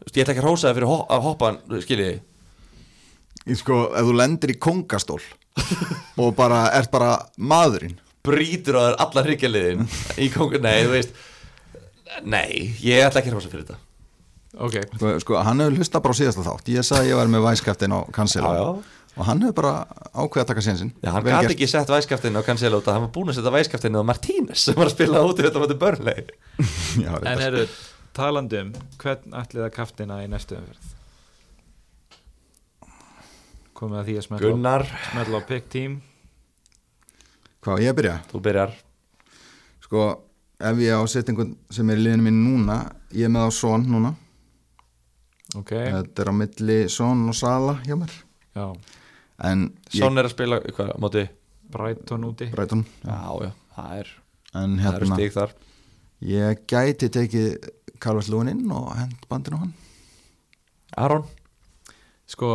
Þú ég ætla ekki að rósa það fyrir að hoppa skiljiði Sko, ef þú lendir í kongastól og bara ert bara maðurinn. Brýtur á þér allar hryggjarliðin í kongur, nei, þú veist nei, ég ætla ekki að rosa fyrir þetta. Ok, sko, sko, hann hefur hlusta bara á síðasta þátt. Ég sagði að ég var með væskaftin á Cancelo. Já, já. og hann hefur bara ákveð að taka sénsinn. Já, hann gæti ekki sett væskaftinu á Cancelo út að hann var búin að setja væskaftinu á Martínez sem var að spila út í þetta mæti börnleg Já, en eru talandi um hvern ætlið að kaftina í næstu umferð komið að því að smetla á, Gunnar, smetla á pick team. Hvað, ég byrja? þú byrjar. Sko, ef ég á einhvern sem er í liðinu mín núna ég er með á Son núna. Ok, þetta er á milli Son og Sala hjá mér. Já, Son er að spila, hvað, á móti? Brighton úti. Brighton, Já, já, það er, en það er hérna stig þar. ég gæti tekið Carlos Lúnin og hend bandinu á hann. Aron? Sko,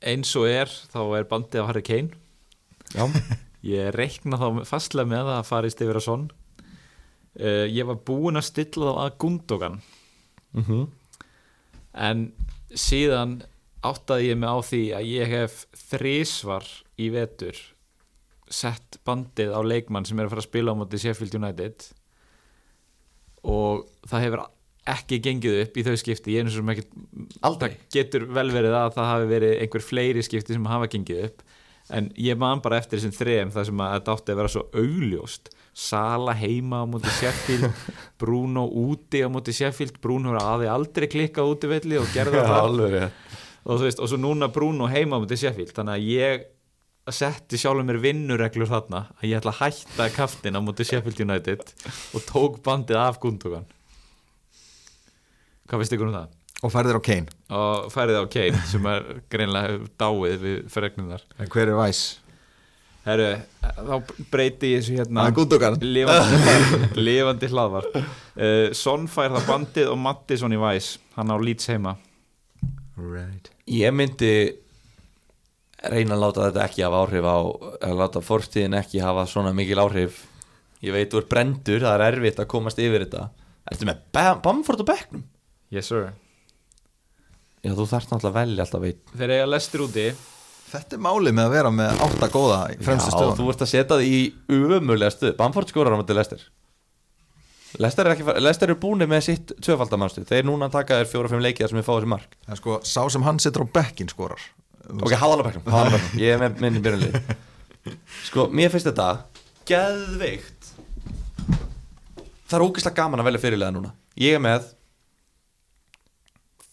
eins og er þá er bandið af Harry Kane. Já, Ég reikna þá fastlega með að farist yfir að sonn uh, Ég var búinn að stilla þá að Gundogan. Mm En síðan áttaði ég mig á því að ég hef þrísvar í vetur sett bandið á leikmann sem er að fara að spila á móti Sheffield United. Og það hefur ekki gengið upp í þau skipti ég er eins og sem ekki það getur vel verið að það hafi verið einhver fleiri skipti sem hafa gengið upp en ég man bara eftir þessum þrejum þar sem að þetta átti að vera svo augljóst. Sala heima á móti Sheffield Bruno úti á móti Sheffield Bruno hafi aldrei klikkað úti velli og gerði það. alveg rétt. og veist, og svo núna Bruno heima á móti Sheffield, þannig að ég setti sjálfur mér vinnureglur þarna að ég ætla að hætta kaftin á móti Sheffield United og tók bandið af Gundogan hvað finnst ykkur um það? og færðir á Kane. Og færið á Kane sem er greinlega dáið við fregnunar en hver er væs? Herru, þá breyti ég þessu hérna. Er lifandi, lifandi hlaðvar uh, Son fær það bandið og Mattisson í væs hann á Leeds heima. Right. Ég myndi reyna að láta þetta ekki hafa áhrif á að láta fortíðin ekki hafa svona mikil áhrif. Ég veit þú er brendur, það er erfitt að komast yfir þetta. Ertu með Bam- Bamford og Becknum? Yes sir. Já, þú þarft náttúrulega að velja alltaf veit Þeir eiga lestir úti. Þetta er málið með að vera með átta góða í fremstu Já, stöðun þú ert að setja þig í umömulega stuð Bamford skorar á mæti Lester Lester er, ekki, far- Lester er búin með sitt tvöfaldamanstu Þeir núna taka þér fjóra-fimm leikið sem við fáum þessi mark. Það er sko, sá sem hann setur á bekkin skorar. Ok, háðalabæknum, háðalabæknum Ég er með minni byrjunlið Sko, mér finnst þetta Geðveikt. Það er ógeðslega gaman að velja fyrirlega núna. Ég er með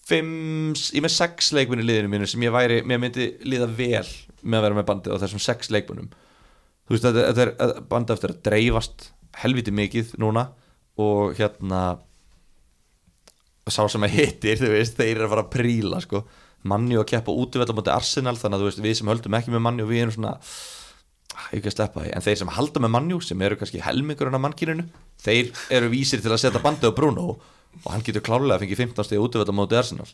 Fimm, ég með sex leikmunni í liðinu mínu sem ég væri, mér myndi líða vel með að vera með bandið á þessum sex leikmunum Þú veist, þetta, þetta er bandið eftir að dreifast helviti mikið núna og hérna sá sem að hittir, veist, þeir eru að fara að príla sko. manni að keppa útvölda á móti Arsenal, þannig að veist, við sem höldum ekki með manni og við erum svona ah, ekki að sleppa því, en þeir sem halda með mannjú sem eru kannski helmingurinn af mannkyninu þeir eru vísir til að setja bandið á Bruno. og hann getur klárlega að fengi 15 stíð útvölda á móti Arsenal.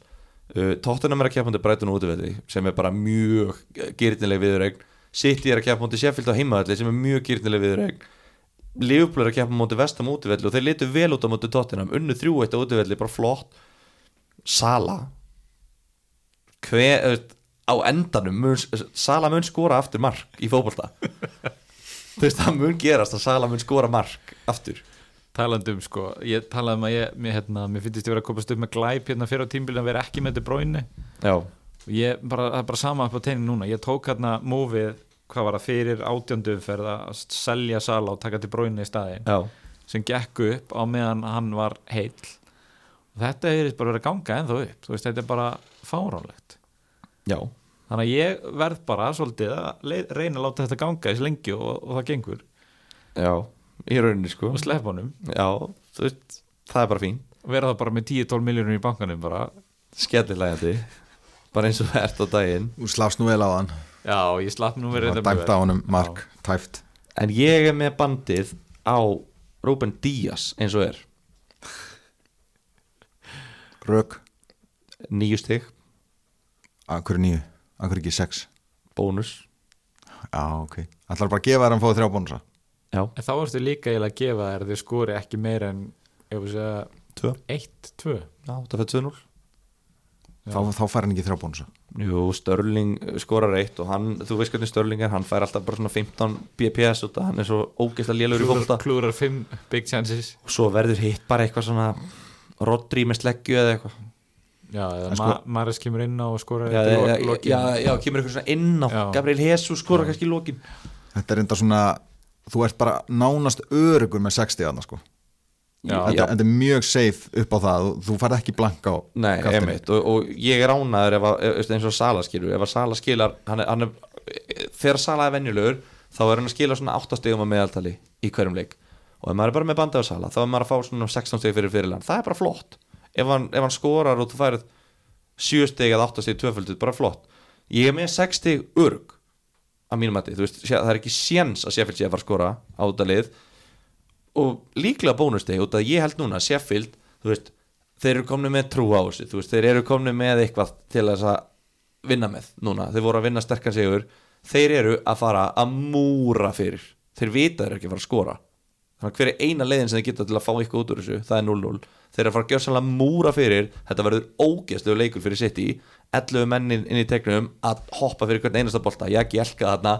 Uh, Tottenham er að keppa móti Brighton útvöldi sem er bara mjög gyrnileg viðurregn City er að keppa móti Sheffield á heimaðalli sem er mjög gyrnileg viðurregn Liverpool er að keppa móti Vestam útvelli og þeir litu vel út á móti Tottenham. Unnu þrjú eitt á útvelli, bara flott. Sala hver, á endanum mun, Sala mun skora aftur mark í fótbolta. Þú veist, það mun gerast að Sala mun skora mark aftur talandi um sko, ég talaði um að ég, mér, hérna, mér finnst ég vera að komast upp með glæp hérna fyrir á tímbilin að vera ekki með þetta bróinu og ég, bara, það er bara sama upp á teinin núna. Ég tók hérna mófið, hvað var það fyrir átjöndu umferð að selja Sala og taka til bróinu í staðin já, sem gekk upp á meðan hann var heill. Og þetta er bara verið að ganga ennþá upp. Þú veist, þetta er bara fáránlegt. Já. Þannig að ég verð bara svolítið að reyna að láta þetta ganga eins lengi og, og það gengur. Já, í rauninni sko. Og slepp honum. Já, veist, það er bara fín. Og vera það bara með 10-12 miljónum í bankanum bara, skellilegandi. Bara eins og það ert á daginn. Þú slafst nú vel á hann. Já, ég slapp nú verið og dæmt á honum mark, tæft en ég er með bandið á Ruben Díaz eins og er. Rök, nýju stig, að hverju nýju, hverju ekki sex? Bónus. Já, ok. Ætlar bara að gefa þér að fá þrjá bónusa já, en þá ertu líka eiginlega að gefa þér þau skori ekki meira en ef við segja tvö. 1-2 já, það fyrir 2-0 þá, þá fær hann ekki þrjá bónusa. Jú, Störling skorar eitt og hann, þú veist hvernig Störling er, hann fær alltaf bara svona 15 BPS út að hann er svo ógeðslega lélur í fólkta klúrar 5 big chances. Og svo verður hitt bara eitthvað svona Rodri með sleggju eða eitthvað. Já, eða sko- Maris kemur inn á og skorar já, eftir já, já, lokin. já, já, kemur eitthvað svona inn á. Já. Gabriel Jesus skorar kannski í lokin. Þetta er enda svona Þú ert bara nánast örugur með 60 aðna sko. Já, þetta, já. þetta er mjög safe upp á það þú, þú færð ekki blanka á Nei, og, og ég er ánaður ef að, ef- eins og Sala skilur, ef að Sala skilar hann er, hann er, þegar Sala er venjulegur þá er hann að skila svona 8 stegum að meðaltali í hverjum leik. Og ef maður er bara með bandið á Sala þá er maður að fá svona 16 steg fyrir fyrirlega það er bara flott, ef hann, ef hann skorar og þú færið 7 steg eða 8 steg tvöföldið, bara flott. Ég er með 6 steg örg að mínum mati, þú veist, það er ekki séns að Sheffield sé að fara að skora á þetta lið. Og líklega bónusteg út að ég held núna að Sheffield, þú veist, þeir eru komni með trú á þessu þú veist, þeir eru komni með eitthvað til þess að vinna með núna, þeir voru að vinna sterkan sigur. Þeir eru að fara að múra fyrir. Þeir vita þeir ekki að fara að skora. Þannig að hver er eina leiðin sem þeir geta til að fá eitthvað út úr þessu, það er 0-0 þeir eru að fara að gjöra sannlega múra fyrir. Þetta verður ógeðslegu leikur fyrir City 11 mennin inn í tegnum að hoppa fyrir hvern einasta bolta, ekki elka þarna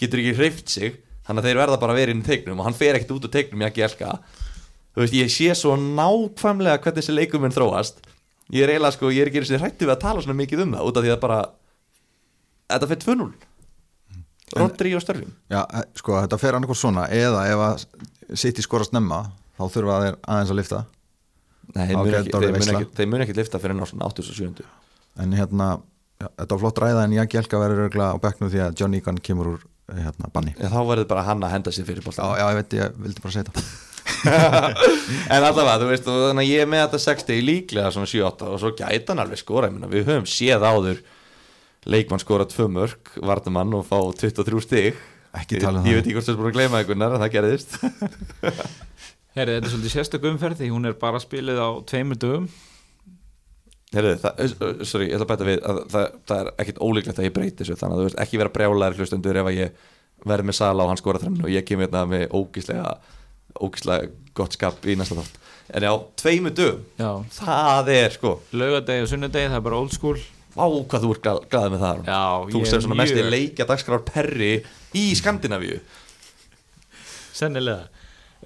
getur ekki hreift sig þannig að þeir verða bara að vera inn í tegnum og hann fer ekkert út úr tegnum, ekki elka. Þú veist, ég sé svo nákvæmlega hvernig þessi leikur mun þróast. Ég er eiginlega sko, ég er ekki einu sinni hrættu við að tala svona mikið um það út af því að bara þetta fyrir 2-0 Rodri og Störling Já, eh, sko, þetta fer annarkoð svona eða ef að City skorast nemma þá þurfa þeir aðeins að lifta Nei, þeir mun ekki, ekki lifta fyrir náttúrulega 87 en hérna, já, þetta var flott ræða en ég Jelka verður örgla á bekknu því að John Egan kemur úr eh, hérna, banni. Já, þá verður bara hann að henda sér fyrir Já, bolta já, ég veit, ég vildi bara segja þetta En allavega, þú veist, þannig að ég er með þetta 60 líklega svona 7-8 og svo gæti hann alveg skora, ég meina, við höfum séð áður leikmann skora tvö mörg vardamann og fá 23 stig. Ekki tala um Ég það. veit ekki hvort þú er búin að gleyma einhvernar en það gerðist. Herri, þetta er svolítið sérstök umferð því hún er bara spilið á tveimur dögum Herðu, það, uh, sorry, ég ætla að bæta við að það, það er ekkit ólíklegt að ég breyti þessu þannig að þú veist ekki vera brjálæri hlustendur ef að ég verð með sala og hann skora þrennu og ég kemur hérna með ógíslega ógíslega gott skap í næsta þátt. En já, tveimu Já, það er sko. Laugadegi og sunnudegi, það er bara old school. Vá, hvað þú ert glað, glaðið með það. Já, Þú sem svona mest í mjög- leikja dagskrár perri í Skandinavíu. Sennilega.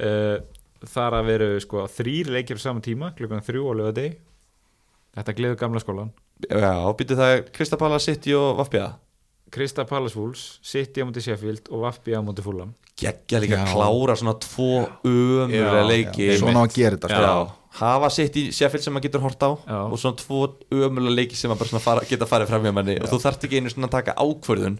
Uh, Þar að veru sko þrýr leikir á sama tíma, klukkan þrjú á laugadegi Þetta gleður gamla skólan Já, býttu það er Kristapala, City og Vafbja Krista Palace Wolves, City á múti Sheffield og Vafbi á múti Fulham. Gekkja líka Já. að klára svona tvo ömurlega Já, leiki. já, Svona að gera þetta sko. Já, hafa í Sheffield sem maður getur hort á Já. og svona tvo ömulega leiki sem maður bara svona fara, geta farið fram hjá manni. Og þú þarft ekki einu svona að taka ákvörðun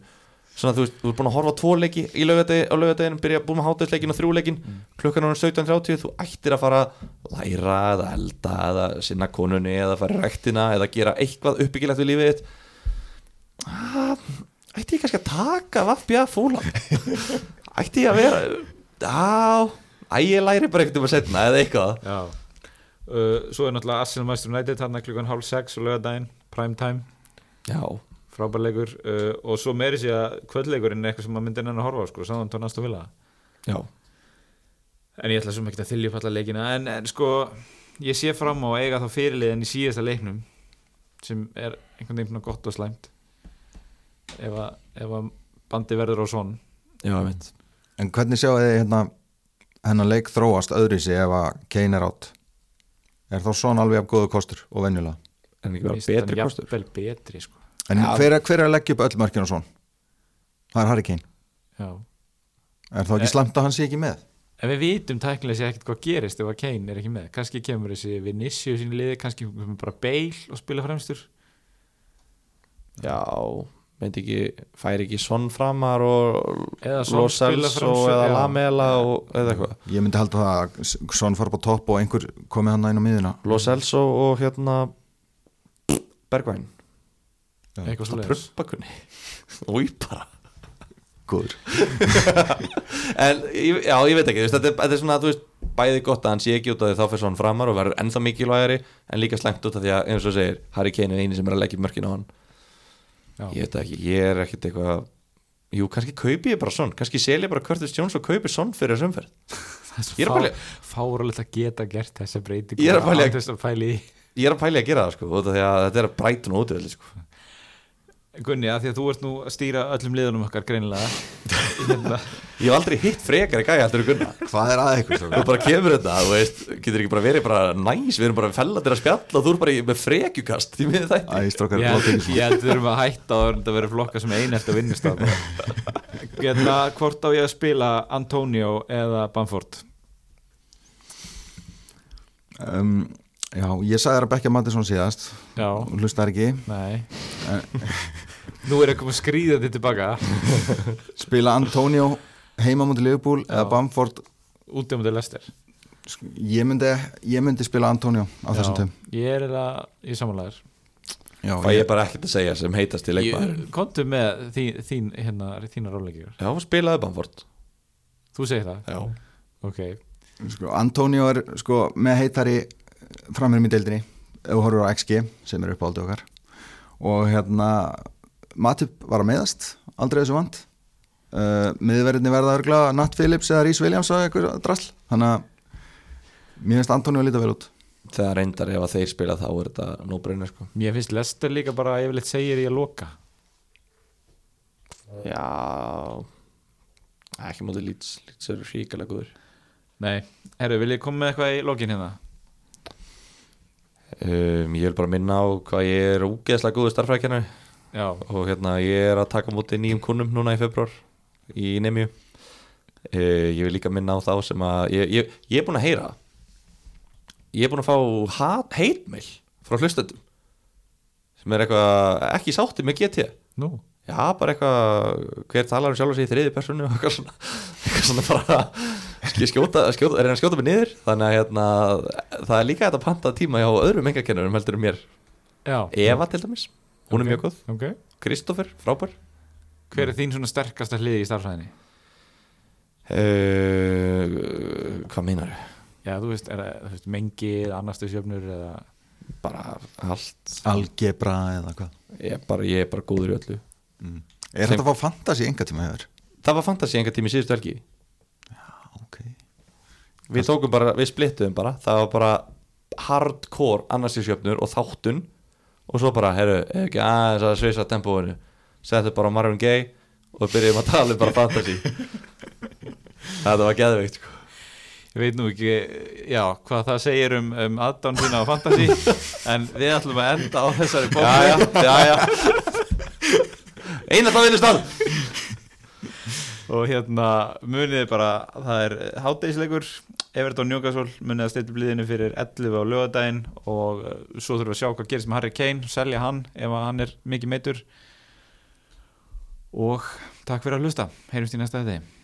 svona þú veist, þú ert búin að horfa á tvo leiki í laugadegi, á laugadeginu, byrja búin með hátegisleikin og þrjú leikin, klukkan er 17.30 þú ættir að fara að læra eða elda eða sinna konunni eða fara í rektina eða gera eitthvað uppbyggilegt við lífið þitt. Ah, ætti ég kannski að taka vaffbja fúlam ætti ég að vera já, æ, ég læri bara eitthvað um að setna eða eitthvað. Uh, Svo er náttúrulega Arsenal Master United hann klukkan hálf sex og laugadaginn, prime time. Já, frábærleikur uh, og svo meiri sé að kvöldleikurinn er eitthvað sem maður myndi enn að horfa á sko, saman tónast og vilja já. En ég ætla svo mikið að þylja upp alla leikina en, en sko, ég sé fram á að eiga þá fyrirliðin í síðasta leiknum sem er einhvern veginn gott og slæmt ef að, ef að bandi verður á svon Já, ég veit En hvernig sjáu þið hérna hennar leik þróast öðru sig ef að Kane er átt Er þá svona alveg af góðu kostur og venjulega? En ekki bara betri kostur? vel betri sko En Já. hver, er- hver er að leggja upp öll mörkina og svona? Það er Harry Kane Já. Er þá ekki Eh. slæmt að hann sé ekki með? en við vitum tæknilega sér ekkert hvað gerist ef að Kane er ekki með kannski kemur þessi Vinicius í liði kannski kemur bara Bale og spila fremstur Já, veit ekki Fær ekki Son framar og Eða Son Lo spila Celso fremstur, eða. Lamela og eða eitthvað Ég myndi halda það að Son fara upp á topp og einhver komið hann inn á miðuna Lo Celso og hérna Bergvæn eitthvað svo Það prumbakunni Új bara. Góður. En ég- já, ég veit ekki, þetta, er, þetta er svona þú veist, bæði gott að hann sé ekki út af því þá fyrir svona framar og verður ennþá mikilvægari en líka slæmt út af því að, eins og segir Harry Kane er eini sem er að leggja mörkin á hann. Ég veit ekki, ég er ekkit eitthvað jú, kannski kaupi ég bara svon kannski selja bara Curtis Jones og kaupi svon fyrir umferð. Ég er að pæla- fáralegt að geta gert þessa breytingu Ég er að þess að ég er að pæli að gera það sko, út af því að þetta er að breyta nú út sko. Gunni, að því að þú ert nú að stýra öllum liðunum okkar greinilega. Hérna, ég hef aldrei hitt frekar í gæja heldur en gunna Hvað er að ykkur? þú bara kemur þetta, þú veist, getur ekki bara verið bara næs, við erum bara fellatir að spjalla og þú er bara í- með frekjukast í miður þætti. Æ, strókar, ég, blótið held, ekki ég held við erum að hætta og þetta verður flokka sem einhelt að vinnust hérna, hvort á ég að spila Antonio eða Bamford? Um, Já, ég sagði þér að Bekkja Mattisson síðast. Já, og hlustar ekki. Nei nú er eitthvað skrýðandi tilbaka Spila Antonio heima mútið Liverpool eða Bamford? Út um til Lester ég myndi, ég myndi spila Antonio á þessum töm ég er það í samanlæður Já, það ég bara ekkert að segja sem heitast í leikmaðurinn. kontu með þín, þín hérna, þína ráleikir já, spilaði Bamford. Þú segir það, já, ok. Sko, Antonio er sko, með heitari framherjum í deildinni ef þú horfur á XG sem er upp á aldrei okkar. Og hérna Matip var að meðast aldrei þessu vant. Uh, miðverðinni verða örgla Nat Phillips eða Rhys Williams og eitthvað drasl. Þannig að mér finnst Antoni að líta vel út. Þegar reyndar ef að þeir spila þá er þetta no-brainer sko. Mér finnst Lester líka bara yfirleitt segir í að loka. Já ekki mótið Leeds. Eru ríkilega góður Nei, herru, vil ég koma með eitthvað í lokin hérna? um, ég vil bara minna á hvað ég er úgeðslega góður starfrækjana Já, og hérna ég er að taka á móti nýjum kunnum núna í februar í Nemju uh, ég vil líka minna á þá sem að ég, ég, ég er búin að heyra ég er búin að fá heitmail frá hlustöndum sem er eitthvað ekki sátti með GT nú? Já bara eitthvað hver talar um sjálf sig í þriði personu og eitthvað svona, eitthvað svona bara sk- skjóta, skjóta, hann að skjóta mig niður. Þannig að hérna, það er líka þetta panta tíma hjá öðrum engakennurum heldur um mér. Já, Eva til dæmis, hún Ok. er mjög góð. Ok. Kristoffer, frábær. Hver er þín svona sterkasta hliði í starfræðinni? uh, hvað meinar Já, þú veist, er það, þú veist, mengið, annarstöðsjöfnur eða? Bara allt. Algebra eða hvað? Ég er bara, ég er bara góður í öllu. Mm. Er þetta að fá fantasy enga tíma hefur? það var fantasi enga tími síðustu helgi. Ok. Við tókum bara, við splittuðum bara. Það var bara hardcore annarstíðsjöfnur og þáttun og svo bara, herru, ef ekki aðeins að svisa tempóinu, settu bara Marvin Gaye og byrjum að tala um bara fantasy. Þetta var geðveikt sko. Ég veit nú ekki, já, hvað það segir um, um aðdán sína á Fantasy En við ætlum að enda á þessari bóku já, já, já, já. Eina það vinnust all Og hérna munið bara, það er hátdeisleikur Everton Newcastle munið að stilla bliðinu fyrir 11 á lögadaginn Og uh, svo þurfum við að sjá hvað gerist með Harry Kane Selja hann ef hann er mikið meitur Og takk fyrir að hlusta, heyrjumst í næsta þetta